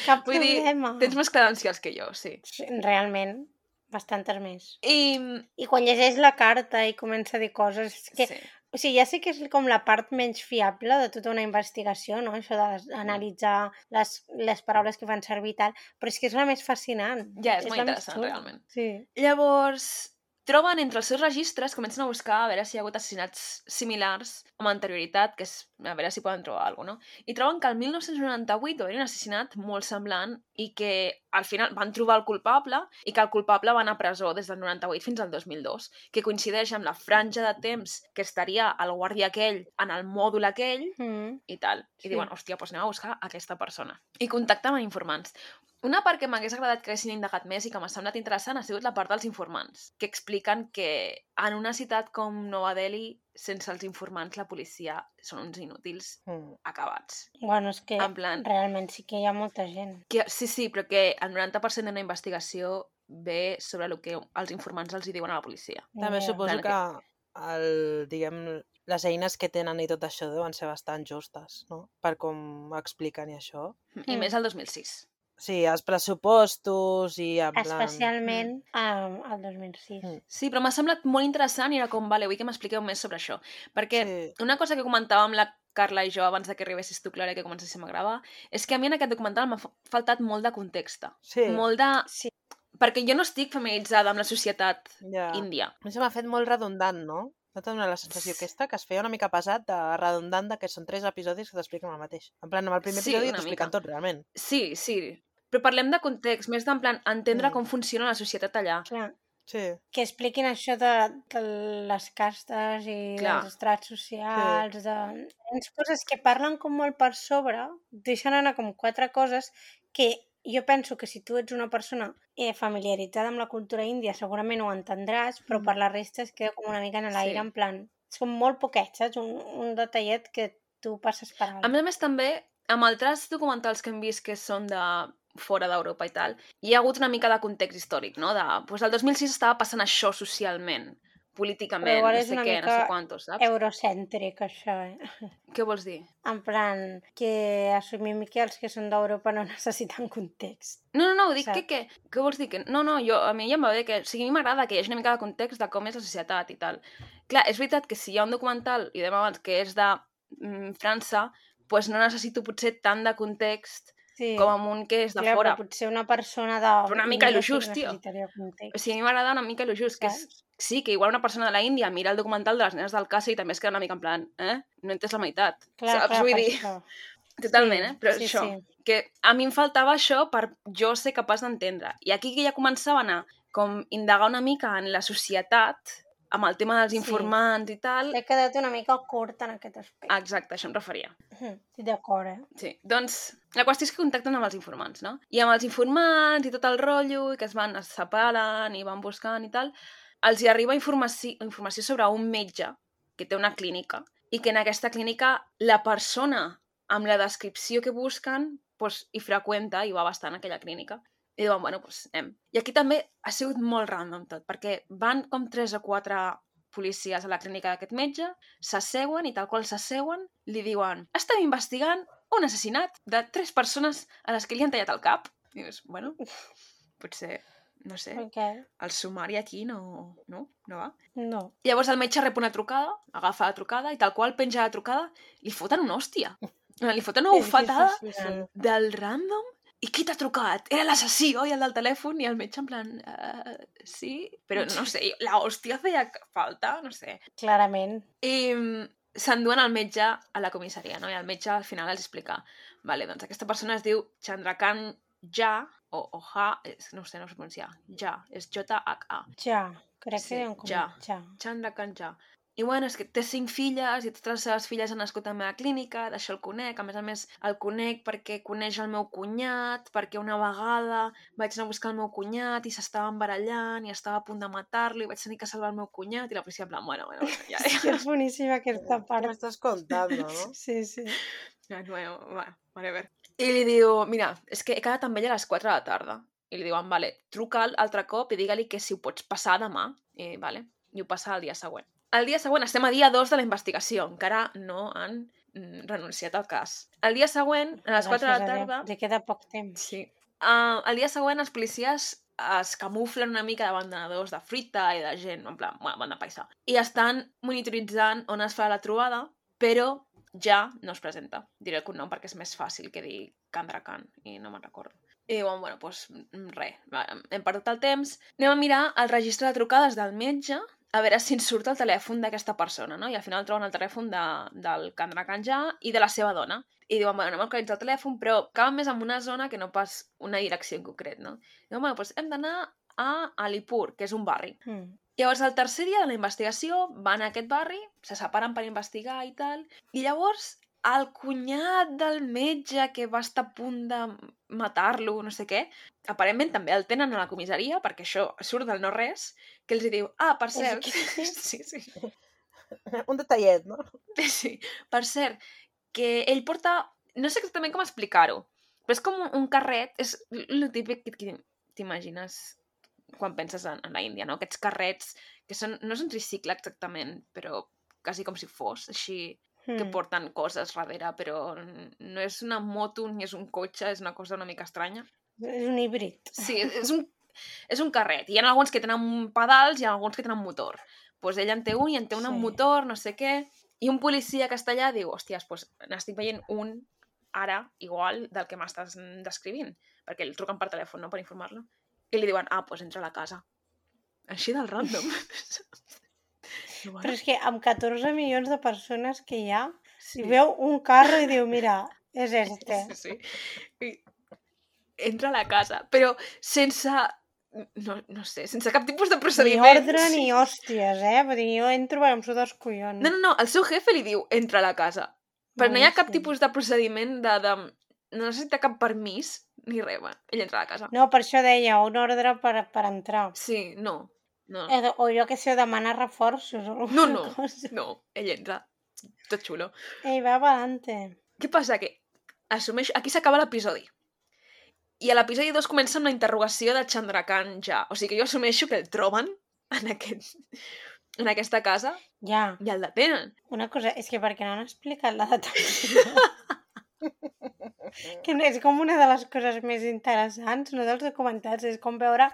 Cap Vull dir, problema. Tens més credencials que jo, sí. Realment, bastantes més. I... I quan llegeix la carta i comença a dir coses, és que, Sí. o sigui, ja sé que és com la part menys fiable de tota una investigació, no? Això d'analitzar les, les paraules que fan servir i tal, però és que és la més fascinant. Ja, és, molt la més interessant, realment. Sí. Llavors, troben entre els seus registres, comencen a buscar a veure si hi ha hagut assassinats similars amb anterioritat, que és a veure si poden trobar alguna cosa, no? I troben que el 1998 va haver un assassinat molt semblant i que al final van trobar el culpable i que el culpable va anar a presó des del 98 fins al 2002, que coincideix amb la franja de temps que estaria el guàrdia aquell en el mòdul aquell Mm. i tal. I Sí. diuen, hòstia, doncs anem a buscar aquesta persona. I contacten amb informants. Una part que m'hagués agradat que haguessin indagat més i que m'ha semblat interessant ha sigut la part dels informants, que expliquen que en una ciutat com Nova Delhi, sense els informants, la policia són uns inútils Mm. acabats. Bueno, és que En plan- realment sí que hi ha molta gent. Que, sí, sí, però que el 90% d'una investigació ve sobre el que els informants els hi diuen a la policia. També Ja. suposo Plan que el, diguem, les eines que tenen i tot això deuen ser bastant justes, no? Per com expliquen i això. I Mm. més el 2006. Sí, els pressupostos i en plan... Especialment um, el 2006. Mm. Sí, però m'ha semblat molt interessant i era com, vale, vull que m'expliqueu més sobre això. Perquè Sí. una cosa que comentàvem la Carla i jo abans de que arribessis tu, Clara, que comencéssim a gravar, és que a mi en aquest documental m'ha fa- faltat molt de context. Sí, Molt de... Sí. Perquè jo no estic familiaritzada amb la societat ja. índia. A mi se m'ha fet molt redundant, no? No t'ha donat la sensació aquesta que es feia una mica pesat de redundant de que són tres episodis que t'expliquen el mateix. En plan, amb el primer Sí, episodi t'expliquen tot, realment. Sí, sí. Però parlem de context, més d'en plan entendre Mm. com funciona la societat allà. Clar, Sí. que expliquin això de, de les castes i Clar. dels estrats socials, de diferents coses que parlen com molt per sobre, deixen anar com quatre coses que jo penso que si tu ets una persona eh, familiaritzada amb la cultura índia segurament ho entendràs, però Mm. per la resta es queda com una mica en l'aire, Sí. en plan... Són molt poquets, saps? Un, un detallet que tu passes per alt. A més a més, també, amb altres documentals que hem vist que són de fora d'Europa i tal, hi ha hagut una mica de context històric, no? De, doncs el 2006 estava passant això socialment, políticament, no sé què, no sé quantos, saps? Eurocèntric, això, eh? [LAUGHS] Què vols dir? En plan, que assumim que els que són d'Europa no [LAUGHS] necessiten context. No, no, no, ho dic Saps? que, que, què vols dir? Que, no, no, jo, a mi ja em va bé que... O sigui, a mi m'agrada que hi hagi una mica de context de com és la societat i tal. Clar, és veritat que si hi ha un documental, i dèiem abans, que és de mm, França, doncs no necessito potser tant de context Sí. com un que és de Clar, fora. potser una persona de... Però una mica lo just, tio. O sigui, a mi m'agrada una mica lo just, que és, sí, que igual una persona de la Índia mira el documental de les nenes del Casa i també es queda una mica en plan, eh? No entes la meitat, Clar, saps? clar, Vull dir, això. [LAUGHS] totalment, Sí, eh? Però sí, això, sí. que a mi em faltava això per jo ser capaç d'entendre. I aquí que ja començaven a com indagar una mica en la societat, amb el tema dels Sí. informants i tal... T'he quedat una mica curt en aquest aspecte. Exacte, això em referia. Mhm, Estic d'acord, eh? Sí, doncs la qüestió és que contacten amb els informants, no? I amb els informants i tot el rotllo, i que es van, es separen i van buscant i tal, els hi arriba informació, informació sobre un metge que té una clínica i que en aquesta clínica la persona amb la descripció que busquen doncs, hi freqüenta i va bastant a aquella clínica. I diuen, bueno, doncs anem. I aquí també ha sigut molt random tot, perquè van com tres o quatre policies a la clínica d'aquest metge, s'asseuen i tal qual s'asseuen, li diuen estem investigant un assassinat de tres persones a les que li han tallat el cap. I dius, bueno, potser, no sé, Okay. el sumari aquí no, no, no va. No. Llavors el metge rep una trucada, agafa la trucada i tal qual penja la trucada, li foten una hòstia. Li foten una bufetada Sí, sí. del random i qui t'ha trucat? Era l'assassí, oi? El del telèfon i el metge en plan, uh, sí, però no sé, la hòstia feia falta, no sé. Clarament. I s'enduen el metge a la comissaria, no? I el metge al final els explica, vale, doncs aquesta persona es diu Chandrakan Ja, o, o Ja, és, no sé, no sé pronunciar, Ja, és J-H-A, Ja. Crec Sí, que diuen com ja. ja. Chandrakan Ja. I bueno, és que té cinc filles i totes les seves filles han nascut a la meva clínica, d'això el conec, a més a més el conec perquè coneix el meu cunyat, perquè una vegada vaig anar a buscar el meu cunyat i s'estava embarallant i estava a punt de matar-lo i vaig tenir que salvar el meu cunyat i la policia en plan, bueno, bueno, ja, [LAUGHS] És que és boníssima aquesta part. m'estàs contando, no? [LAUGHS] Sí, sí. [LAUGHS] Ja, bueno, bueno, veure. I li diu, mira, és que he quedat amb ella a les 4 de la tarda. I li diuen, vale, truca'l altre cop i digue-li que si ho pots passar demà. I, vale, i ho passa el dia següent. El dia següent, estem a dia 2 de la investigació, encara no han mm, renunciat al cas. El dia següent, a les 4 de la tarda... Li queda poc temps. Sí. Uh, el dia següent els policies es camuflen una mica davant d'abandonadors de fruita i de gent, en plan, bueno, banda paisa. I estan monitoritzant on es fa la trobada, però ja no es presenta. Diré el cognom perquè és més fàcil que dir Kandrakan, i no me'n recordo. I diuen, bueno, doncs res, hem perdut el temps, anem a mirar el registre de trucades del metge a veure si ens surt el telèfon d'aquesta persona, no? I al final troben el telèfon de, del Kandrakan ja i de la seva dona. I diuen, bueno, anem a localitzar el telèfon, però acaben més en una zona que no pas una direcció en concret, no? I diuen, bueno, doncs hem d'anar a Alipur, que és un barri. Mm. Llavors, el tercer dia de la investigació, van a aquest barri, se separen per investigar i tal, i llavors el cunyat del metge que va estar a punt de matar-lo, no sé què, aparentment també el tenen a la comissaria, perquè això surt del no-res, que els hi diu, ah, per cert... [LAUGHS] Sí, sí. [LAUGHS] Un detallet, no? [LAUGHS] Sí, per cert, que ell porta... No sé exactament com explicar-ho, però és com un carret, és el típic que t'imagines quan penses en, en la Índia, no? Aquests carrets que són, no és un tricicle exactament, però quasi com si fos, així, que Mm. porten coses darrere, però no és una moto ni és un cotxe, és una cosa una mica estranya. És un híbrid. Sí, és un, és un carret. Hi ha alguns que tenen pedals i alguns que tenen motor. Doncs pues ell en té un i en té un amb Sí. motor, no sé què. I un policia allà diu, hòsties, doncs n'estic veient un ara igual del que m'estàs descrivint. Perquè el truquen per telèfon, no?, per informar-lo. I li diuen, ah, doncs entra a la casa. Així del random. [LAUGHS] Bueno, Però és que amb 14 milions de persones que hi ha, si sí. veu un carro i diu, mira, és [LAUGHS] este. Sí, sí. I entra a la casa, però sense... No, no sé, sense cap tipus de Ni procediment. ordre ni hòsties, eh? Vull dir, jo entro perquè em suda els collons. No, no, no, el seu jefe li diu entra a la casa. Però no hi ha cap Boníssim. tipus de procediment de... de... No necessita cap permís ni res, va. Ell entra a la casa. No, per això deia, un ordre per, per entrar. Sí, no. No, Eh, O jo que sé, demanar reforços o no, alguna no, cosa. no. Ell entra. Tot xulo. Ei, va adelante. Què passa? Que assumeix... Aquí s'acaba l'episodi. I a l'episodi 2 comença amb la interrogació de Chandrakant ja. O sigui que jo assumeixo que el troben en, aquest, en aquesta casa Ja, i el detenen. una cosa, és que perquè no han explicat la [LAUGHS] detenció. Que no, és com una de les coses més interessants, no dels documentals, és com veure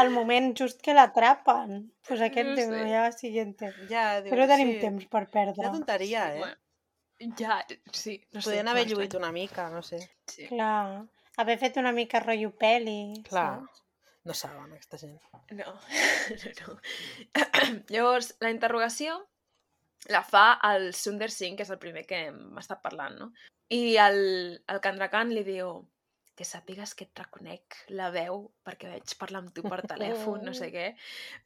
el moment just que l'atrapen. Pues aquest No sé. ja, siguiente. Ja, diu, Però tenim sí. temps per perdre. Quina tonteria, eh? Bueno, ja, sí. No sé, Podien haver estrany. una mica, no sé. Sí. Clar, haver fet una mica rotllo peli. Clar. saps? No saben, aquesta gent. No, [LAUGHS] no, no. [COUGHS] Llavors, la interrogació la fa el Sundar Singh, que és el primer que hem estat parlant, no? I el, el Kandrakan li diu que sàpigues que et reconec la veu perquè vaig parlar amb tu per telèfon, no sé [LAUGHS] què.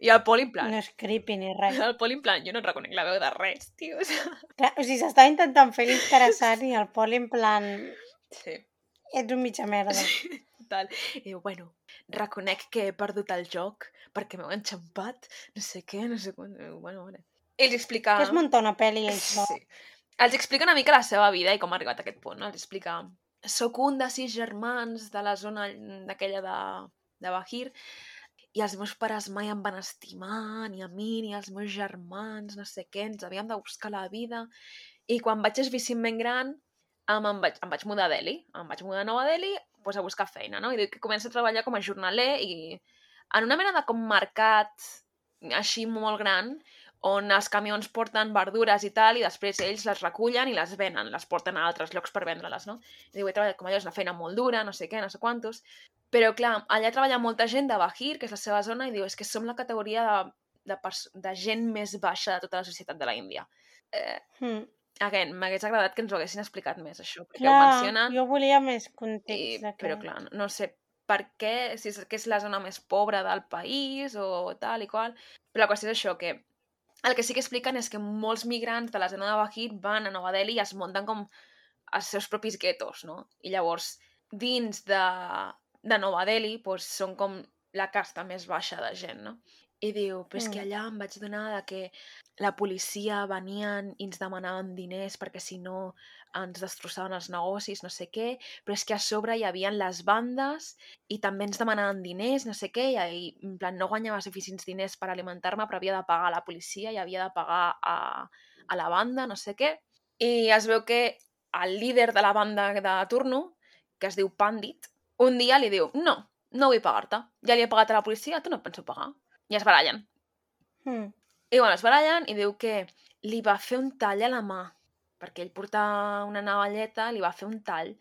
I el Pol en plan... No és creepy ni res. El Pol en plan, jo no et reconec la veu de res, tio. [LAUGHS] Clar, o sigui, s'estava intentant fer l'interessant i el Pol en plan... Sí, Ets un mitja merda. total. I diu, bueno, reconec que he perdut el joc perquè m'heu enxampat, no sé què, no sé quan... Bueno, vale. I els explica... Que es munta una pel·li ell sol. Sí. Els explica una mica la seva vida i com ha arribat a aquest punt, no? Els explica... Soc un de sis germans de la zona d'aquella de, de Bahir i els meus pares mai em van estimar, ni a mi, ni als meus germans, no sé què, ens havíem de buscar la vida. I quan vaig esvicint gran, em, em, vaig, em vaig mudar a Delhi. Em vaig mudar a Nova Delhi pues, a buscar feina, no? I que comença a treballar com a jornaler i en una mena de com mercat així molt gran, on els camions porten verdures i tal, i després ells les recullen i les venen, les porten a altres llocs per vendre-les, no? I diu, he treballat com allò, és una feina molt dura, no sé què, no sé quantos, però clar, allà treballa molta gent de Bahir, que és la seva zona, i diu, és que som la categoria de, de, de gent més baixa de tota la societat de la Índia. Eh, Mm. again, m'hagués agradat que ens ho haguessin explicat més, això, perquè ho Clar, mencionen, jo volia més i, context. d'aquest. però clar, no, no sé per què, si és que és la zona més pobra del país o tal i qual, però la qüestió és això, que el que sí que expliquen és que molts migrants de la zona de Bahir van a Nova Delhi i es munten com els seus propis guetos, no? I llavors, dins de, de Nova Delhi, doncs, són com la casta més baixa de gent, no? I diu, però és que Mm. allà em vaig donar de que la policia venien i ens demanaven diners perquè si no ens destrossaven els negocis, no sé què, però és que a sobre hi havia les bandes i també ens demanaven diners, no sé què, i en plan no guanyava suficients diners per alimentar-me, però havia de pagar a la policia i havia de pagar a, a la banda, no sé què. I es veu que el líder de la banda de turno, que es diu Pandit, un dia li diu, no, no vull pagar-te. Ja li he pagat a la policia, tu no et penso pagar. I es barallen. Mm. I bueno, es barallen i diu que li va fer un tall a la mà, perquè ell portava una navalleta, li va fer un tall,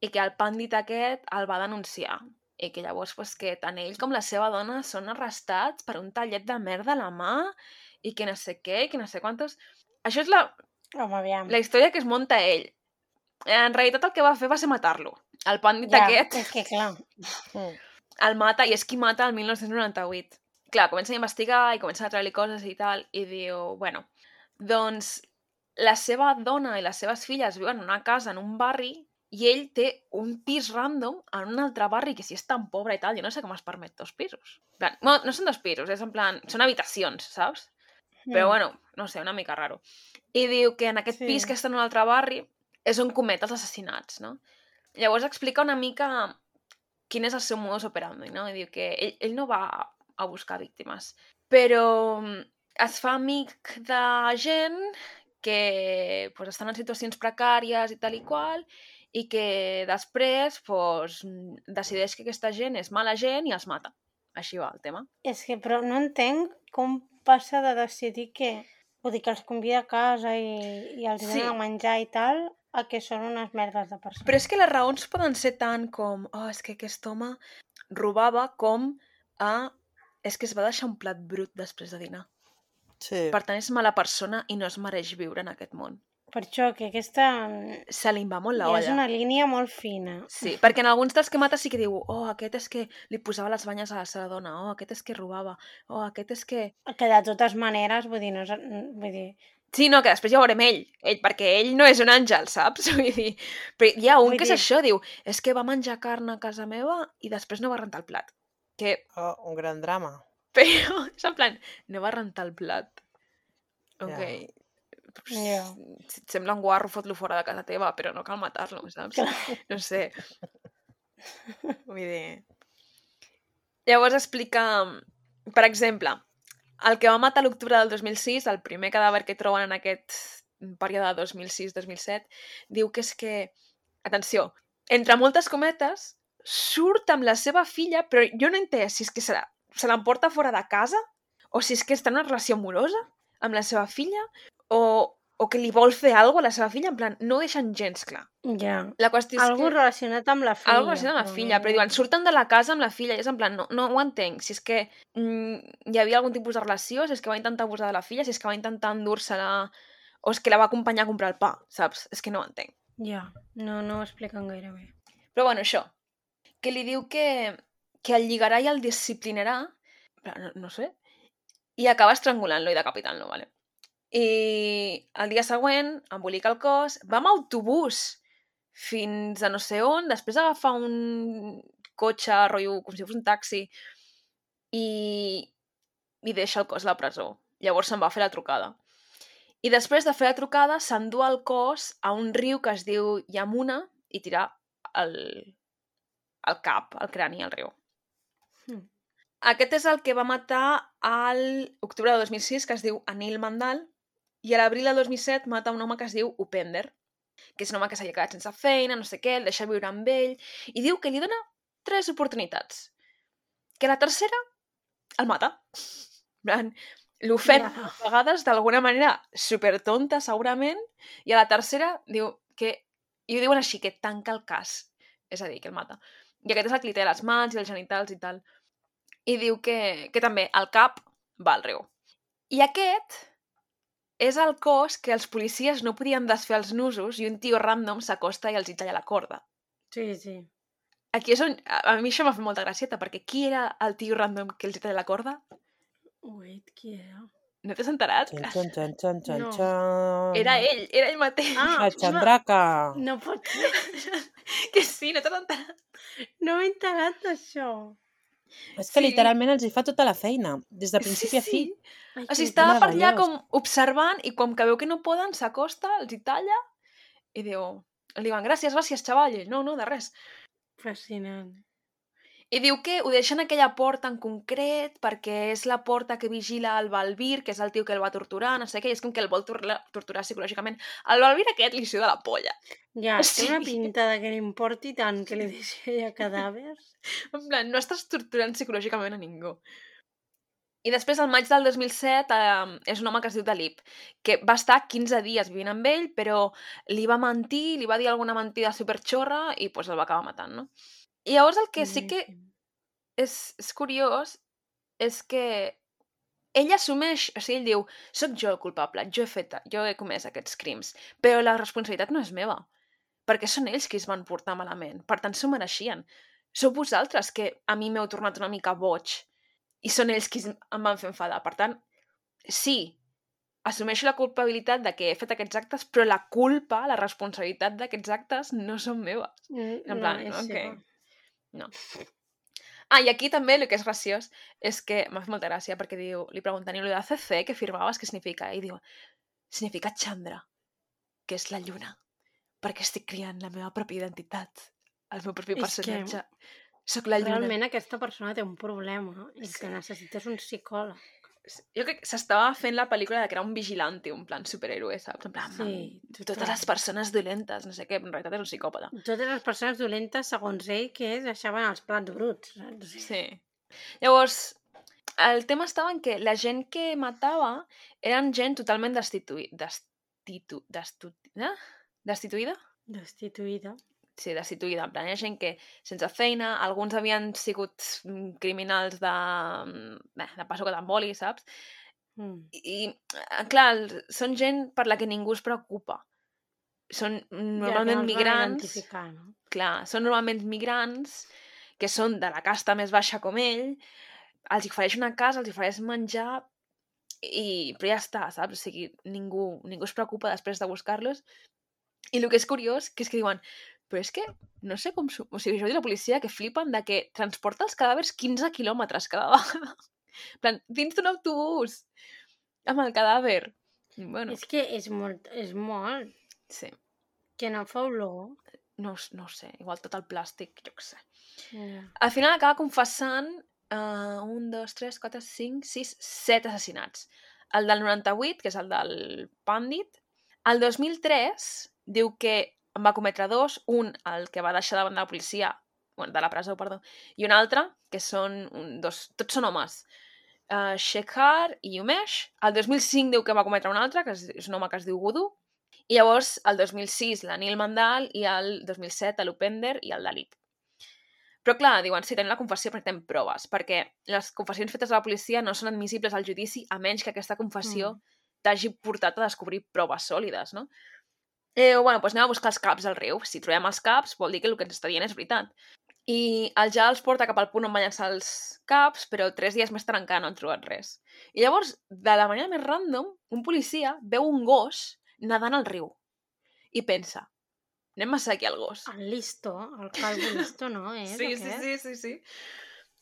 i que el pàndit aquest el va denunciar. I que llavors pues, que tant ell com la seva dona són arrestats per un tallet de merda a la mà i que no sé què, i que no sé quantos... Això és la, Home, aviam. la història que es munta ell. En realitat el que va fer va ser matar-lo. El pàndit Ja, aquest és que clar, Mm. [LAUGHS] el mata i és qui mata el 1998. Clar, comença a investigar i comença a treure coses i tal, i diu, bueno, doncs la seva dona i les seves filles viuen en una casa en un barri i ell té un pis random en un altre barri que si és tan pobre i tal, jo no sé com es permet dos pisos. En plan, no, no són dos pisos, és en plan, són habitacions, saps? Però Mm. bueno, no sé, una mica raro. I diu que en aquest Sí. pis que està en un altre barri és on comet els assassinats, no? Llavors explica una mica quin és el seu modus operandi, no? I diu que ell, ell no va a buscar víctimes, però mm, es fa amic de gent que pues, estan en situacions precàries i tal i qual, i que després pues, decideix que aquesta gent és mala gent i els mata. Així va el tema. És que, però no entenc com passa de decidir que... Vull dir, que els convida a casa i, i els Sí. donen a menjar i tal, a que són unes merdes de persones. Però és que les raons poden ser tant com oh, és que aquest home robava com a és que es va deixar un plat brut després de dinar. Sí. Per tant, és mala persona i no es mereix viure en aquest món. Per això que aquesta mm, Se li va molt la olla. és una línia molt fina. Sí, perquè en alguns dels que mata sí que diu oh, aquest és que li posava les banyes a la seva dona, oh, aquest és que robava, oh, aquest és que... Que de totes maneres, vull dir, no és, vull dir, Sí, no, que després ja ho veurem ell, ell, perquè ell no és un àngel, saps? [LAUGHS] Vull dir, però hi ha un Vull que és dir- això, diu, és que va menjar carn a casa meva i després no va rentar el plat. Que Oh, un gran drama. [LAUGHS] Però, és en plan, no va rentar el plat. Ok. Ja. Si et sembla un guarro, fot-lo fora de casa teva, però no cal matar-lo, saps? [LAUGHS] No sé. [LAUGHS] Vull dir... Llavors explica, per exemple, el que va matar l'octubre del 2006, el primer cadàver que troben en aquest període 2006-2007, diu que és que, atenció, entre moltes cometes, surt amb la seva filla, però jo no he entès si és que se l'emporta fora de casa o si és que està en una relació amorosa amb la seva filla o, o que li vol fer alguna a la seva filla, en plan, no deixen gens clar. Ja. La qüestió és Algú que... relacionat amb la filla. Algo relacionat amb la filla, però diuen, surten de la casa amb la filla, i és en plan, no, no ho entenc, si és que mm, hi havia algun tipus de relació, si és que va intentar abusar de la filla, si és que va intentar endur-se-la, o és que la va acompanyar a comprar el pa, saps? És que no ho entenc. Ja, no, no ho expliquen gaire bé. Però bueno, això, que li diu que, que el lligarà i el disciplinarà, no, no sé, i acaba estrangulant-lo i decapitant-lo, vale? I el dia següent embolica el cos, va amb autobús fins a no sé on, després agafar un cotxe, rotllo, com si fos un taxi, i, i deixa el cos a la presó. Llavors se'n va fer la trucada. I després de fer la trucada, s'endú el cos a un riu que es diu Yamuna i tirar el, el cap, el crani al riu. Hmm. Aquest és el que va matar al octubre de 2006, que es diu Anil Mandal, i a l'abril de 2007 mata un home que es diu Upender, que és un home que s'havia quedat sense feina, no sé què, el deixa viure amb ell, i diu que li dona tres oportunitats. Que la tercera el mata. L'ofèn a vegades d'alguna manera supertonta, segurament, i a la tercera diu que... I ho diuen així, que tanca el cas. És a dir, que el mata. I aquest és el que li té les mans i els genitals i tal. I diu que, que també el cap va al riu. I aquest és el cos que els policies no podien desfer els nusos i un tio random s'acosta i els hi talla la corda. Sí, sí. Aquí és on... A a mi això m'ha fet molta gracieta, perquè qui era el tio random que els hi talla la corda? Wait, qui era? No t'has enterat? Xan, xan, [LAUGHS] xan, xan, xan, No. xan. Era ell, era ell mateix. Ah, La xandraca. No pot ser. [LAUGHS] que sí, no t'has enterat. No m'he enterat d'això. És que Sí. literalment els hi fa tota la feina, des de principi sí, a fi. sí. Ai, O sigui, estava per allà com observant i com que veu que no poden, s'acosta, els hi talla i diu... Li diuen, gràcies, gràcies, xaval. I ell, no, no, de res. Fascinant. I diu que ho deixen aquella porta en concret perquè és la porta que vigila el Balbir, que és el tio que el va torturar, no sé què, i és com que el vol torturar, torturar psicològicament. El Balbir aquest li suda la polla. Ja, [LAUGHS] té una Sí. pinta de que li importi tant que li deixi allà cadàvers. [LAUGHS] En plan, no estàs torturant psicològicament a ningú. I després, al maig del 2007, eh, és un home que es diu Dalip, que va estar 15 dies vivint amb ell, però li va mentir, li va dir alguna mentida superxorra i pues, el va acabar matant, no? I llavors el que sí que és, és curiós és que ell assumeix, o sigui, ell diu, sóc jo el culpable, jo he fet, jo he comès aquests crims, però la responsabilitat no és meva, perquè són ells qui es van portar malament, per tant s'ho mereixien. Sou vosaltres que a mi m'heu tornat una mica boig i són ells qui em van fer enfadar. Per tant, sí, assumeixo la culpabilitat de que he fet aquests actes, però la culpa, la responsabilitat d'aquests actes no són meves. Mm, En plan, és ok. seva. No. [LAUGHS] Ah, i aquí també el que és graciós és que m'ha fet molta gràcia perquè diu, li pregunten, i lo de CC que firmaves què significa? I diu, significa Chandra, que és la lluna, perquè estic criant la meva pròpia identitat, el meu propi És que- personatge. Soc la lluna. Realment aquesta persona té un problema i el que necessita és un psicòleg. Jo crec que s'estava fent la pel·lícula de que era un vigilante, un plan superhéroe, saps? En plan, Sí, sí, totes total. les persones dolentes, no sé què, en realitat és un psicòpata. Totes les persones dolentes, segons ell, que és, deixaven els plats bruts. saps? Sí. Llavors, el tema estava en que la gent que matava eren gent totalment destituïda. Destitu... Destu... Eh? Destituïda? Destituïda. Sí, destituïda. En plan, ha gent que sense feina, alguns havien sigut mm, criminals de... mm, Bé, de passo que t'emboli, saps? Mm. I, eh, clar, són gent per la que ningú es preocupa. Són Ja, normalment van migrants, no? clar, són normalment migrants que són de la casta més baixa com ell, els hi ofereix una casa, els hi ofereix menjar, i, però ja està, saps? O sigui, ningú, ningú es preocupa després de buscar-los. I el que és curiós, que és que diuen, però és que no sé com... O sigui, ho diu la policia, que flipen de que transporta els cadàvers 15 quilòmetres cada [LAUGHS] vegada. En plan, dins d'un autobús, amb el cadàver. Bueno, És que és molt, és molt, sí. que no fa olor. No, no sé, igual tot el plàstic, jo què sé. Ja. Al final acaba confessant uh, un, dos, tres, quatre, cinc, sis, set assassinats. El del 98, que és el del Pandit. El 2003 diu que en va cometre dos, un el que va deixar davant de la policia, bueno, de la presó, perdó, i un altre, que són un, dos, tots són homes, uh, Shekhar i Umesh. El 2005 diu que va cometre un altre, que és, és un home que es diu Gudu, i llavors el 2006 l'Anil Mandal i el 2007 l'Upender i el Dalip. Però clar, diuen, sí, tenim la confessió perquè tenim proves, perquè les confessions fetes a la policia no són admissibles al judici a menys que aquesta confessió Mm. t'hagi portat a descobrir proves sòlides, no? Eh, bueno, doncs anem a buscar els caps al riu. Si trobem els caps, vol dir que el que ens està dient és veritat. I el ja els porta cap al punt on van llançar els caps, però tres dies més tard encara no han trobat res. I llavors, de la manera més random, un policia veu un gos nedant al riu i pensa, anem a seguir el gos. El listo, el calvo listo, no? [LAUGHS] Eh, Sí, sí, sí, sí, sí.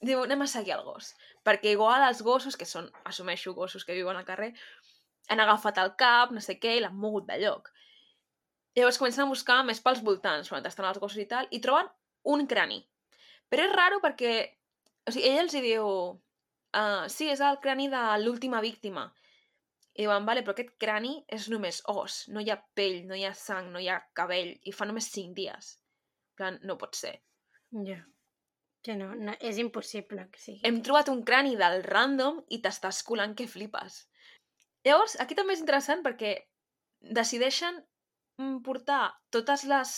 Diu, anem a seguir el gos. Perquè igual els gossos, que són, assumeixo, gossos que viuen al carrer, han agafat el cap, no sé què, i l'han mogut de lloc. Llavors comencen a buscar més pels voltants, on estan els gossos i tal, i troben un crani. Però és raro perquè... O sigui, ell els hi diu... Uh, sí, és el crani de l'última víctima. I diuen, vale, però aquest crani és només os, no hi ha pell, no hi ha sang, no hi ha cabell, i fa només 5 dies. En plan, no pot ser. Ja. Que no, no, és impossible que sigui. hem trobat un crani del random i t'estàs colant que flipes. Llavors, aquí també és interessant perquè decideixen portar totes les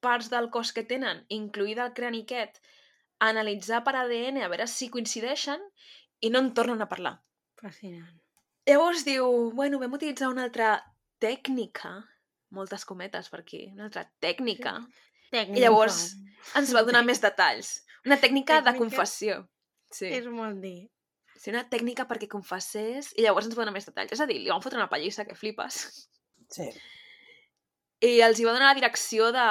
parts del cos que tenen, incluïda el crani aquest, a analitzar per ADN a veure si coincideixen i no en tornen a parlar. Fascinant. Llavors diu, bueno, vam utilitzar una altra tècnica, moltes cometes per aquí, una altra tècnica, Tècnica. I llavors ens va donar més detalls. Una tècnica, de Tècnica? confessió. Sí. És molt dir. Sí, una tècnica perquè confessés i llavors ens va donar més detalls. És a dir, li van fotre una pallissa que flipes. Sí. I els hi va donar la direcció de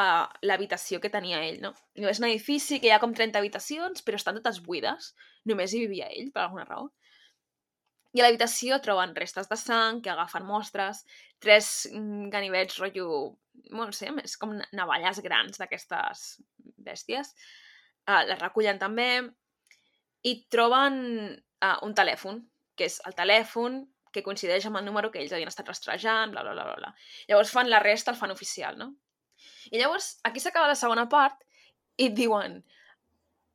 l'habitació que tenia ell, no? És un edifici que hi ha com 30 habitacions, però estan totes buides. Només hi vivia ell, per alguna raó. I a l'habitació troben restes de sang, que agafen mostres, tres mm, ganivets rotllo... No sé, més com navalles grans d'aquestes bèsties. Uh, les recullen també i troben uh, un telèfon, que és el telèfon que coincideix amb el número que ells havien estat rastrejant, bla, bla, bla, bla. Llavors fan la resta, el fan oficial, no? I llavors, aquí s'acaba la segona part i et diuen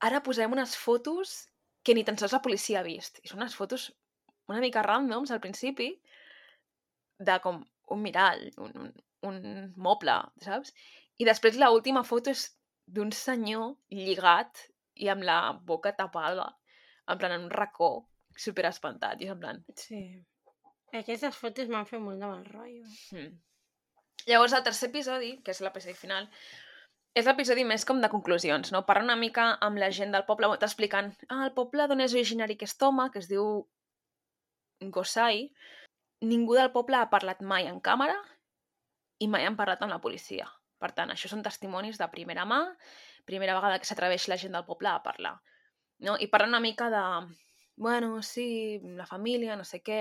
ara posem unes fotos que ni tan sols la policia ha vist. I són unes fotos una mica randoms al principi, de com un mirall, un, un, un moble, saps? I després l última foto és d'un senyor lligat i amb la boca tapada, en plan en un racó, super espantat, i és en plan... Sí. Aquestes fotos m'han fet molt de mal rotllo. Hmm. Llavors, el tercer episodi, que és l'episodi final, és l'episodi més com de conclusions, no? Parla una mica amb la gent del poble, t'explicant, ah, el poble d'on és originari aquest home, que es diu Gosai, ningú del poble ha parlat mai en càmera i mai han parlat amb la policia. Per tant, això són testimonis de primera mà, primera vegada que s'atreveix la gent del poble a parlar. No? I parla una mica de, bueno, sí, la família, no sé què,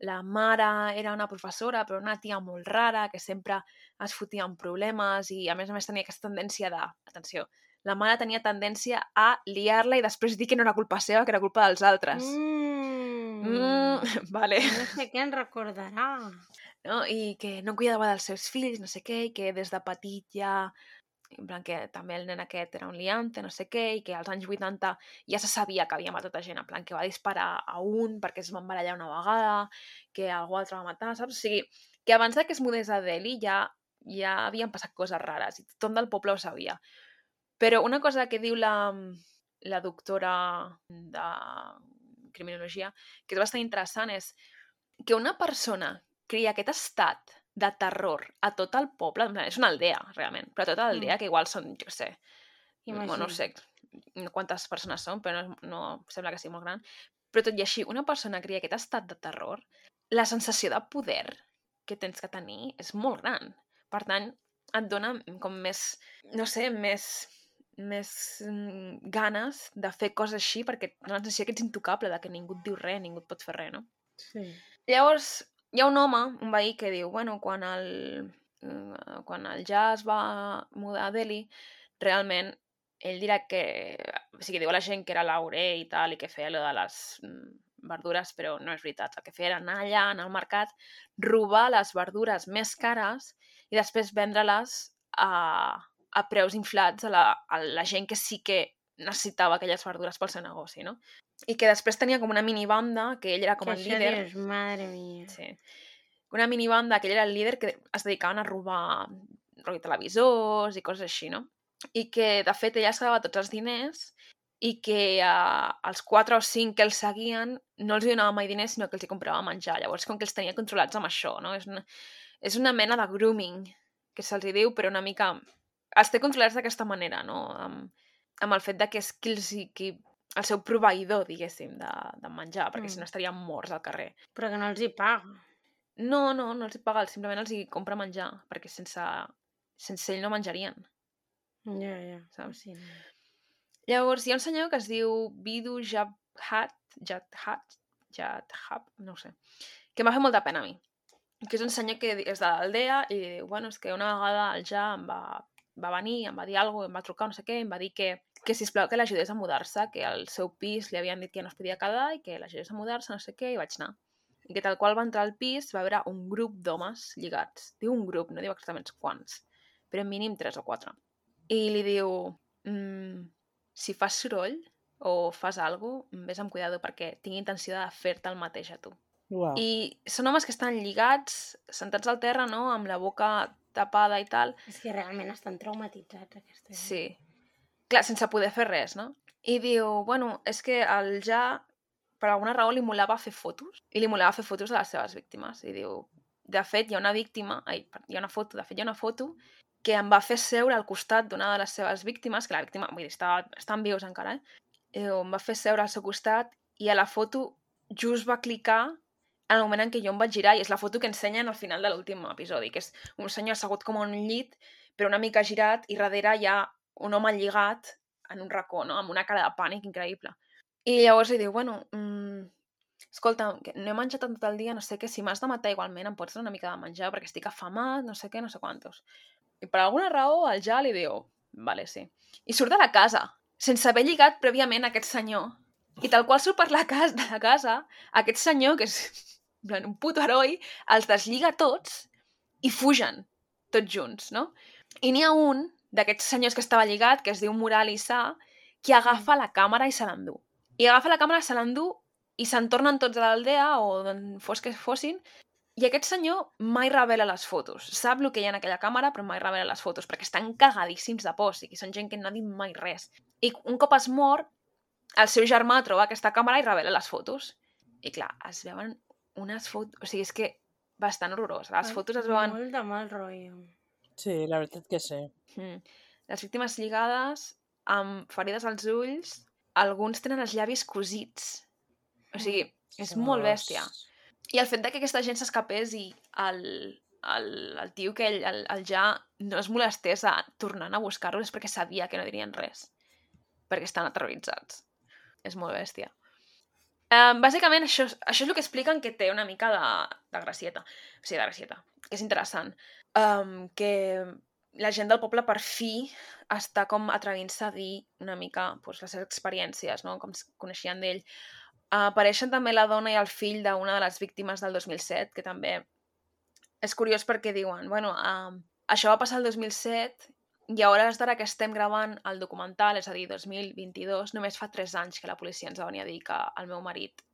la mare era una professora, però una tia molt rara, que sempre es fotia en problemes i a més a més tenia aquesta tendència de... Atenció, la mare tenia tendència a liar-la i després dir que no era culpa seva, que era culpa dels altres. Mm. Mm, [LAUGHS] vale. No sé què en recordarà. No? I que no cuidava dels seus fills, no sé què, i que des de petit ja en plan que també el nen aquest era un liante, no sé què, i que als anys 80 ja se sabia que havia matat a gent, en plan que va disparar a un perquè es van barallar una vegada, que algú altre va matar, saps? O sigui, que abans que es mudés a Delhi ja, ja havien passat coses rares i tothom del poble ho sabia. Però una cosa que diu la, la doctora de criminologia, que és bastant interessant, és que una persona crea aquest estat de terror a tot el poble, en plan, és una aldea, realment, però a tota l'aldea, Mm. que igual són, jo sé, bueno, no sé quantes persones són, però no, no sembla que sigui molt gran, però tot i així, una persona crea aquest estat de terror, la sensació de poder que tens que tenir és molt gran. Per tant, et dona com més, no sé, més més mm, ganes de fer coses així perquè tens la sensació que ets intocable, de que ningú et diu res, ningú et pot fer res, no? Sí. Llavors, hi ha un home, un veí, que diu, bueno, quan el, quan el ja es va mudar a Delhi, realment ell dirà que... O sigui, diu a la gent que era l'Auré i tal, i que feia allò de les mm, verdures, però no és veritat. El que feia era anar allà, anar al mercat, robar les verdures més cares i després vendre-les a, a preus inflats a la, a la gent que sí que necessitava aquelles verdures pel seu negoci, no? I que després tenia com una minibanda, que ell era com que el líder. dius, madre mia. Sí. Una minibanda que ell era el líder que es dedicaven a robar televisors i coses així, no? I que, de fet, ella es quedava tots els diners i que uh, els quatre o cinc que els seguien no els donava mai diners, sinó que els hi comprava menjar. Llavors, com que els tenia controlats amb això, no? És una, és una mena de grooming, que se'ls hi diu, però una mica... Els té controlats d'aquesta manera, no? Amb, amb el fet de que és qui els qui, el seu proveïdor, diguéssim, de, de menjar, perquè Mm. si no estarien morts al carrer. Però que no els hi paga. No, no, no els hi paga, simplement els hi compra menjar, perquè sense, sense ell no menjarien. Ja, ja. Saps? Sí. Llavors, hi ha un senyor que es diu Vidu Jabhat, Jadhat, Jadhab, no sé, que m'ha fet molta pena a mi. Que és un senyor que és de l'aldea i diu, bueno, és que una vegada el Ja em va, va venir, em va dir alguna cosa, em va trucar, no sé què, em va dir que, que sisplau que l'ajudés a mudar-se, que al seu pis li havien dit que no es podia quedar i que l'ajudés a mudar-se, no sé què, i vaig anar. I que tal qual va entrar al pis va veure un grup d'homes lligats. Diu un grup, no diu exactament quants, però mínim tres o quatre. I li diu, mm, si fas soroll o fas alguna cosa, vés amb cuidado perquè tinc intenció de fer-te el mateix a tu. Uau. I són homes que estan lligats, sentats al terra, no?, amb la boca tapada i tal. És que realment estan traumatitzats, aquesta gent. Sí. Clar, sense poder fer res, no? I diu, bueno, és que el ja, per alguna raó, li molava fer fotos. I li molava fer fotos de les seves víctimes. I diu, de fet, hi ha una víctima, ai, hi ha una foto, de fet, hi ha una foto que em va fer seure al costat d'una de les seves víctimes, que la víctima, vull dir, estava, estan vius encara, eh? I diu, em va fer seure al seu costat i a la foto just va clicar en el moment en què jo em vaig girar i és la foto que ensenyen al final de l'últim episodi, que és un senyor assegut com a un llit, però una mica girat i darrere hi ha un home lligat en un racó, no? amb una cara de pànic increïble. I llavors li diu, bueno, mm, escolta, no he menjat tot el dia, no sé què, si m'has de matar igualment em pots donar una mica de menjar perquè estic afamat, no sé què, no sé quantos. I per alguna raó el ja li diu, vale, sí. I surt de la casa, sense haver lligat prèviament aquest senyor. I tal qual surt per la casa, de la casa, aquest senyor, que és plan, un puto heroi, els deslliga tots i fugen, tots junts, no? I n'hi ha un d'aquests senyors que estava lligat, que es diu Mural Issa, que agafa la càmera i se l'endú. I agafa la càmera, se l'endú i se'n tornen tots a l'aldea o d'on fos que fossin i aquest senyor mai revela les fotos. Sap el que hi ha en aquella càmera, però mai revela les fotos, perquè estan cagadíssims de por, o sigui, són gent que no ha dit mai res. I un cop es mor, el seu germà troba aquesta càmera i revela les fotos. I clar, es veuen unes fotos... O sigui, és que bastant horrorós. Les fotos es veuen... Molt de mal rotllo. Sí, la veritat que sí. Mm. Les víctimes lligades, amb ferides als ulls, alguns tenen els llavis cosits. O sigui, és molt bèstia. I el fet de que aquesta gent s'escapés i el, el, el tio que ell, el, el ja no es molestés a tornant a buscar-lo és perquè sabia que no dirien res. Perquè estan aterroritzats. És molt bèstia. Um, bàsicament, això, això és el que expliquen que té una mica de, de gracieta. O sigui, de gracieta. Que és interessant. Um, que la gent del poble per fi està com atrevint-se a dir una mica pues, les seves experiències, no? com es coneixien d'ell. Apareixen també la dona i el fill d'una de les víctimes del 2007, que també és curiós perquè diuen, bueno, uh, això va passar el 2007 i a hores d'ara que estem gravant el documental, és a dir, 2022, només fa 3 anys que la policia ens va venir a dir que el meu marit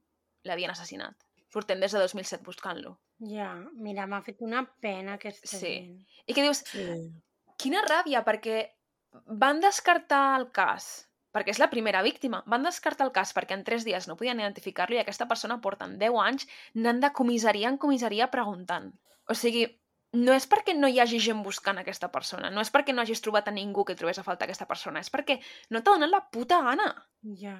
l'havien assassinat. Portem des de 2007 buscant-lo. Ja, mira, m'ha fet una pena aquesta Sí. gent. I que dius, Sí. quina ràbia, perquè van descartar el cas, perquè és la primera víctima, van descartar el cas perquè en 3 dies no podien identificar-lo i aquesta persona porten 10 anys anant de comissaria en comissaria preguntant. O sigui, no és perquè no hi hagi gent buscant aquesta persona, no és perquè no hagis trobat a ningú que trobés a faltar aquesta persona, és perquè no t'ha donat la puta gana. Ja.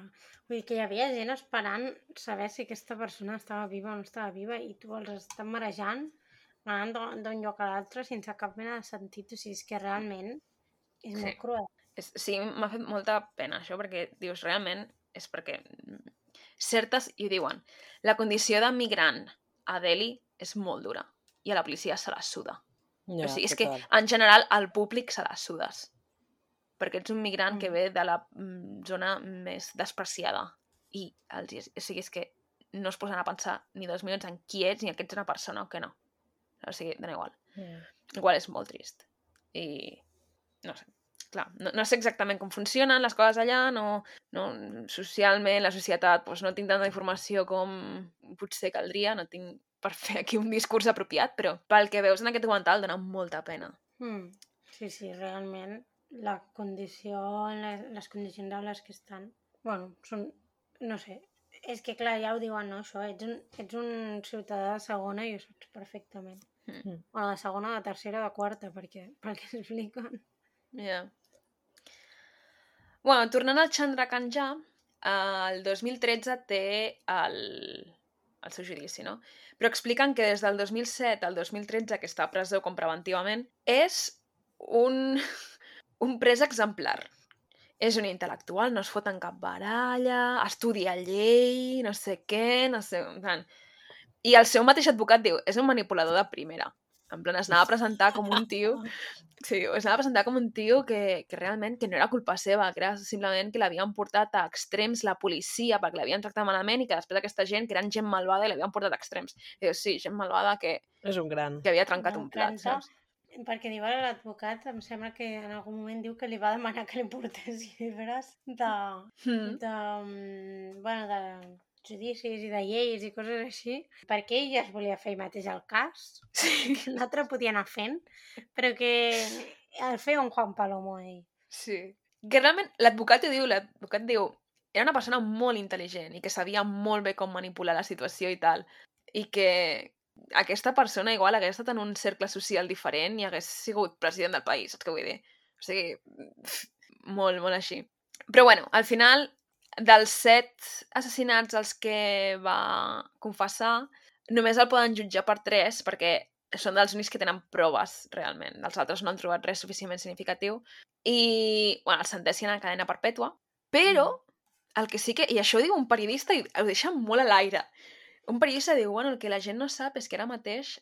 Vull dir que hi havia gent esperant saber si aquesta persona estava viva o no estava viva i tu els estàs marejant, anant d'un- lloc a l'altre sense cap mena de sentit. O sigui, és que realment és Sí. molt cruel. És, sí, m'ha fet molta pena això, perquè dius, realment, és perquè certes, i ho diuen, la condició de migrant a Delhi és molt dura i a la policia se la suda. Ja, o sigui, és que en general al públic se la sudes. Perquè ets un migrant que Mm. ve de la mm, zona més despreciada. I els, o sigui, és que no es posen a pensar ni dos minuts en qui ets ni que ets una persona o que no. O sigui, dona igual. Mm. Igual és molt trist. I no sé, clar, no, no sé exactament com funcionen les coses allà, no, no socialment, la societat, doncs no tinc tanta informació com potser caldria, no tinc per fer aquí un discurs apropiat, però pel que veus en aquest documental dona molta pena. Mm. Sí, sí, realment la condició, les, condicions en les que estan, bueno, són, no sé, és que clar, ja ho diuen, no, això, ets un, ets un ciutadà de segona i ho saps perfectament. Mm. Bueno, de segona, de tercera, de quarta, perquè, perquè [LAUGHS] s'expliquen. Yeah. Bueno, tornant al Chandra Kanja, eh, el 2013 té el, el seu judici, no? Però expliquen que des del 2007 al 2013, que està a presó com preventivament, és un, [LAUGHS] un pres exemplar. És un intel·lectual, no es fot en cap baralla, estudia llei, no sé què, no sé... I el seu mateix advocat diu, és un manipulador de primera. En plan, es anava a presentar com un tio [LAUGHS] Sí, es anava a presentar com un tio que, que realment que no era culpa seva, que era simplement que l'havien portat a extrems la policia perquè l'havien tractat malament i que després aquesta gent, que eren gent malvada, i l'havien portat a extrems. I dius, sí, gent malvada que, És un gran. que havia trencat un plat, saps? Perquè diu ara l'advocat, em sembla que en algun moment diu que li va demanar que li [LAUGHS] portés llibres de, Mm. de, bueno, de judicis i de lleis i coses així, perquè ell ja es volia fer ell mateix el cas, Sí, [LAUGHS] que l'altre podia anar fent, però que el feia un Juan Palomo ell. sí. Que realment l'advocat ho diu, l'advocat diu, era una persona molt intel·ligent i que sabia molt bé com manipular la situació i tal. I que aquesta persona igual hagués estat en un cercle social diferent i hagués sigut president del país, saps què vull dir? O sigui, molt, molt així. Però bueno, al final, dels set assassinats als que va confessar, només el poden jutjar per tres, perquè són dels únics que tenen proves, realment. Els altres no han trobat res suficientment significatiu. I, bueno, el sentencien a cadena perpètua, però el que sí que... I això ho diu un periodista i ho deixa molt a l'aire. Un periodista diu, bueno, el que la gent no sap és que ara mateix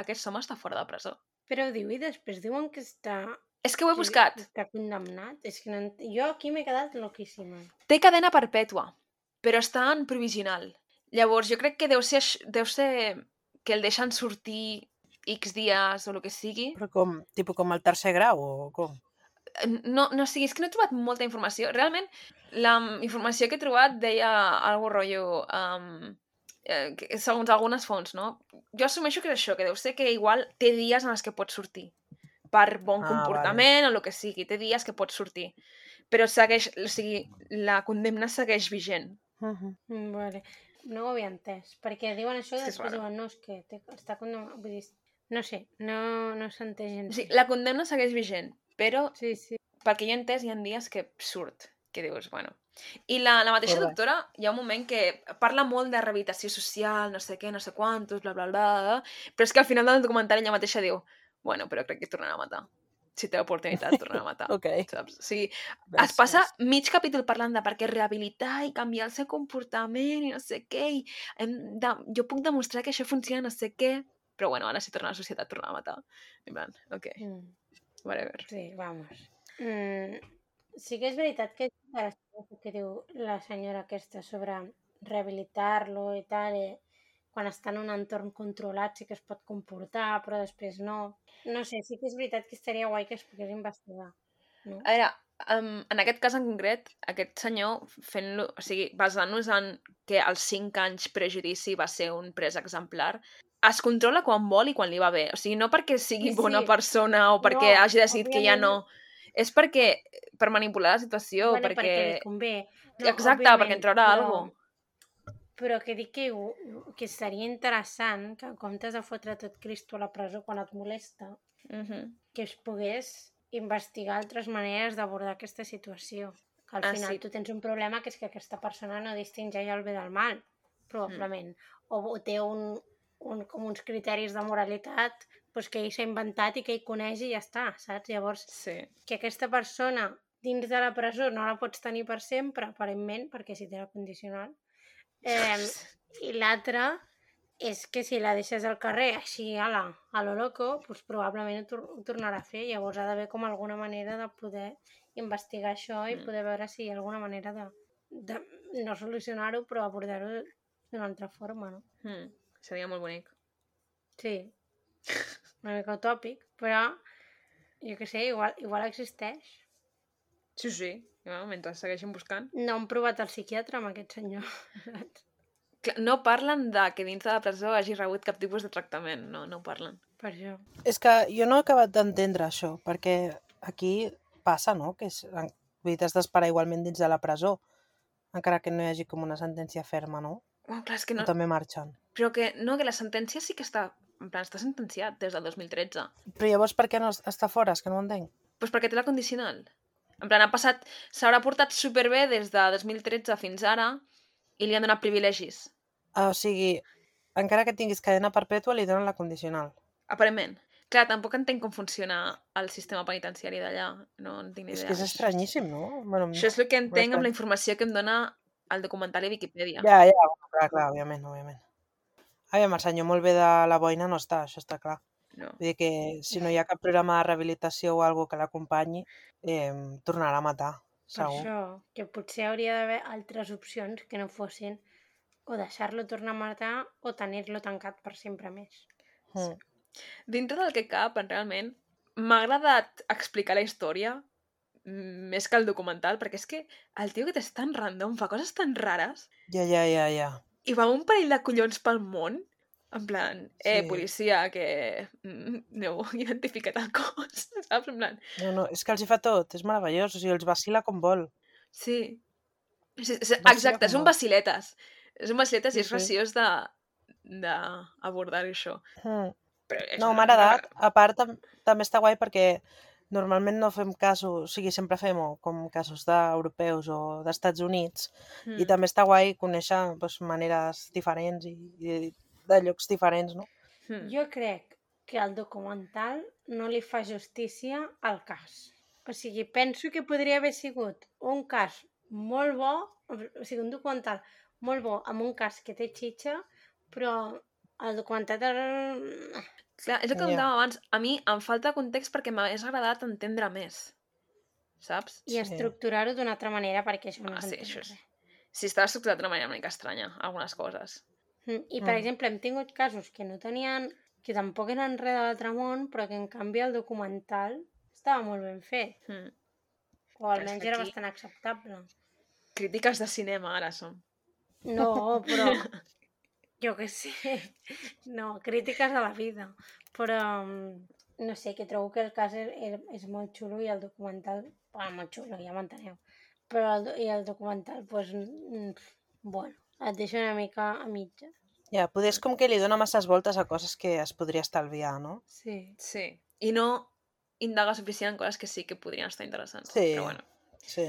aquest home està fora de presó. Però diu i després diuen que està... És que ho he que buscat. Està condemnat. És que no... Jo aquí m'he quedat loquíssima. Té cadena perpètua, però està en provisional. Llavors, jo crec que deu ser, deu ser que el deixen sortir X dies o el que sigui. Però com, tipus com el tercer grau o com? no, no, o sigui, és que no he trobat molta informació. Realment, la informació que he trobat deia algo rotllo... Um, eh, segons algunes fonts, no? Jo assumeixo que és això, que deu ser que igual té dies en els que pots sortir per bon Ah, comportament o el que sigui, té dies que pots sortir. Però segueix, o sigui, la condemna segueix vigent. Mhm. Mm, Vale. No ho havia entès, perquè diuen això i és després diuen no, és que té, està condemnat. Vull dir, no sé, no, no s'entén gens. Sigui, la condemna segueix vigent, però Sí, sí. pel que jo he entès, hi ha dies que surt, que dius, bueno... I la, la mateixa Correcte. doctora, hi ha un moment que parla molt de rehabilitació social, no sé què, no sé quantos, bla, bla, bla, però és que al final del documentari ella mateixa diu, bueno, però crec que tornarà a matar. Si té l'oportunitat, [LAUGHS] tornarà a matar. Ok. Saps? O sigui, es passa mig capítol parlant de per què rehabilitar i canviar el seu comportament i no sé què, i hem de... jo puc demostrar que això funciona, no sé què, però bueno, ara si torna a la societat, torna a matar. En plan, ok, Mm. whatever. Sí, vamos. Mm, sí que és veritat que és interessant que diu la senyora aquesta sobre rehabilitar-lo i tal, i quan està en un entorn controlat sí que es pot comportar, però després no. No sé, sí que és veritat que estaria guai que es pogués investigar. No? A veure, um, en aquest cas en concret, aquest senyor fent-lo, o sigui, basant-nos en que als 5 anys prejudici va ser un pres exemplar, es controla quan vol i quan li va bé. O sigui, no perquè sigui Sí, bona sí. persona o perquè No, hagi decidit que ja no. És perquè, per manipular la situació, bueno, perquè... perquè li convé. Exacte, perquè en traurà però- alguna Però que dic que, que seria interessant que en comptes de fotre tot Cristo a la presó quan et molesta, Mhm. que es pogués investigar altres maneres d'abordar aquesta situació. Que al Ah, final sí. tu tens un problema que és que aquesta persona no distingeix el bé del mal, probablement. O, o té un, un, com uns criteris de moralitat doncs que ell s'ha inventat i que ell coneix i ja està, saps? Llavors, Sí. que aquesta persona dins de la presó no la pots tenir per sempre, aparentment, perquè si té la condicional. Eh, I l'altra és que si la deixes al carrer així, ala, a lo loco, doncs probablement ho, tor ho tornarà a fer. Llavors ha d'haver com alguna manera de poder investigar això i Mm. poder veure si hi ha alguna manera de, de no solucionar-ho, però abordar-ho d'una altra forma, no? Mm. Seria molt bonic. Sí, una mica utòpic, però jo què sé, igual, igual existeix. Sí, sí. Bueno, mentre segueixin buscant. No han provat el psiquiatre amb aquest senyor. [LAUGHS] No parlen de que dins de la presó hagi rebut cap tipus de tractament. No, no ho parlen. per això. És que jo no he acabat d'entendre això, perquè aquí passa, no?, que és, en- vull dir, t'has d'esperar igualment dins de la presó, encara que no hi hagi com una sentència ferma, no? Oh, clar, és que No. no... O també marxen. Però que, no, que la sentència sí que està... En plan, està sentenciat des del 2013. Però llavors per què no es- està fora? És que no ho entenc. Pues perquè té la condicional. En plan, ha passat... S'haurà portat superbé des de 2013 fins ara i li han donat privilegis. Ah, o sigui, encara que tinguis cadena perpètua li donen la condicional. Aparentment. Clar, tampoc entenc com funciona el sistema penitenciari d'allà. No en tinc ni És idea. que és estranyíssim, no? Bueno, Això és el que entenc amb la informació que em dona el documentari de Wikipedia. Ja, ja, clar, clar, òbviament, òbviament. Aviam, el senyor molt bé de la boina no està, això està clar. No. Vull dir que si no hi ha [LAUGHS] cap programa de rehabilitació o algo que l'acompanyi, eh, tornarà a matar, Per segur. això, que potser hauria d'haver altres opcions que no fossin o deixar-lo tornar a matar o tenir-lo tancat per sempre més. Mm. Dintre del que cap, realment, m'ha agradat explicar la història mm, més que el documental, perquè és que el tio que és tan random, fa coses tan rares, Ja, ja, ja, ja. i va un parell de collons pel món, en plan, eh, Sí. policia, que mm, no [LAUGHS] heu identificat el cos, [LAUGHS] saps? En plan, No, no, és que els hi fa tot, és meravellós, o sigui, els vacila com vol. sí. sí, sí exacte, vol. vaciletes. És un vaciletes Sí, i és sí. graciós d'abordar això. Mm. Però és No, m'ha agradat. A part, tam també està guai perquè normalment no fem casos, o sigui, sempre fem o com casos d'europeus o d'Estats Units, i Mm. també està guai conèixer doncs, maneres diferents i, i de llocs diferents, no? Mm. Jo crec que el documental no li fa justícia al cas. O sigui, penso que podria haver sigut un cas molt bo, o sigui, un documental molt bo amb un cas que té xitxa, però el documental... Clar, és el que comentàvem abans. A mi em falta context perquè m'hagués agradat entendre més. Saps? i Sí. estructurar-ho d'una altra manera perquè això no Ah, sí, això és-. Si estava estructurat d'una manera una mica estranya, algunes coses. Mm, I, per Mm. exemple, hem tingut casos que no tenien, que tampoc eren res de l'altre món, però que en canvi el documental estava molt ben fet. Mm. O almenys que era bastant acceptable. Crítiques de cinema ara som. No, [LAUGHS] però... Jo què sé. No, crítiques a la vida. Però, mm, no sé, que trobo que el cas és, és, molt xulo i el documental... Bueno, molt xulo, ja m'enteneu. Però el, i el documental, doncs, mm, bueno, et deixa una mica a mitja. Ja, poder és com que li dona masses voltes a coses que es podria estalviar, no? Sí. Sí. I no indaga suficient en coses que sí que podrien estar interessants. Sí. Però bueno. Sí.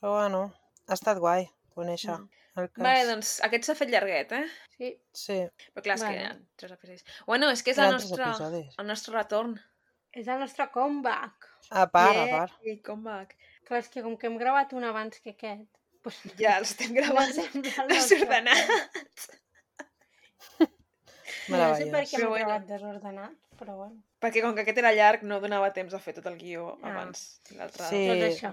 Però bueno, ha estat guai conèixer Mm. el cas. Vale, doncs aquest s'ha fet llarguet, eh? Sí, Sí, Però clar, és que Bueno. eren tres episodis. Bueno, és que és el nostre, episodis. el nostre retorn. és el nostre comeback. A part, a Yeah, part. comeback. Clar, és que com que hem gravat un abans que aquest, doncs Ja els estem no gravant nostre desordenats. No sé per què bueno. gravat desordenat, però bueno. Perquè com que aquest era llarg, no donava temps a fer tot el guió Ah. abans. l'altre Sí. Tot això.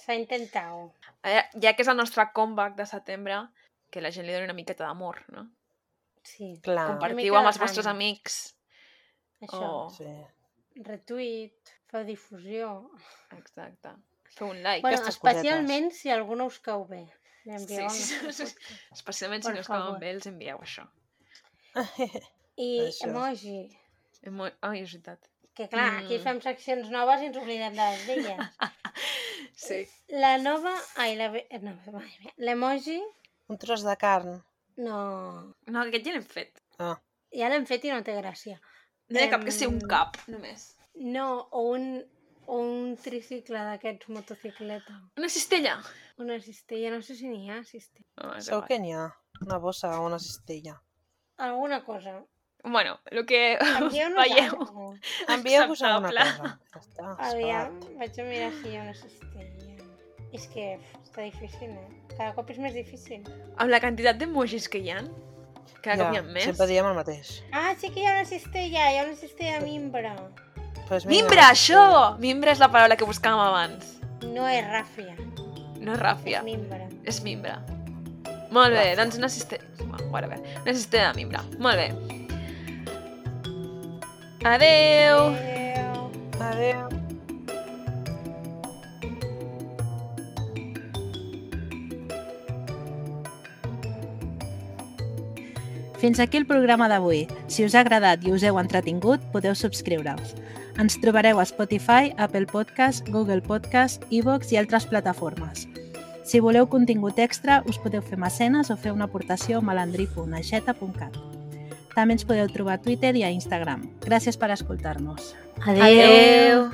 S'ha intentat. Eh, Ja que és el nostre comeback de setembre, que la gent li doni una miqueta d'amor, no? Sí. Clar. Compartiu amb els vostres amics. Això. Oh, Sí. Retuit, feu difusió. exacte. Feu un like. Bueno, especialment si algú no us cau bé. Sí, sí, sí. Especialment si no us cauen bé, els envieu això. I [LAUGHS] Això. emoji. Emo... Ai, és veritat. Que clar, aquí Mm. fem seccions noves i ens oblidem de les velles. [LAUGHS] Sí. La nova... Ai, la... No, l'emoji... Un tros de carn. No... No, aquest ja l'hem fet. Ah, Ja l'hem fet i no té gràcia. No hi ha cap que sigui un cap, només. No, o un, o un tricicle d'aquests motocicleta. Una cistella. Una cistella, no sé si n'hi ha cistella. No, segur igual. que n'hi ha. Una bossa o una cistella. Alguna cosa. Bueno, el que veieu. Envieu-vos alguna cosa. Ja està, es Aviam, vaig a mirar si hi ha una cistella. És que està difícil, eh? Cada cop és més difícil. Amb la quantitat d'emojis que hi ha, cada cop hi ha més. sempre diem el mateix. Ah, sí que hi ha una cistella, hi ha una cistella de mimbre. Pues vinga, Mimbre, això! Mimbre és la paraula que buscàvem abans. No és ràfia, No és ràfia, és mimbre. és mimbre. Molt bé, Ràfia. doncs una cistella... Whatever. Una cistella de mimbre. Molt bé. Adeu! Adéu. Adéu. Fins aquí el programa d'avui. Si us ha agradat i us heu entretingut, podeu subscriure-us. Ens trobareu a Spotify, Apple Podcast, Google Podcast, iVoox i altres plataformes. Si voleu contingut extra, us podeu fer mecenes o fer una aportació a malandrí.aixeta.cat. També ens podeu trobar a Twitter i a Instagram. Gràcies per escoltar-nos. Adéu. Adeu.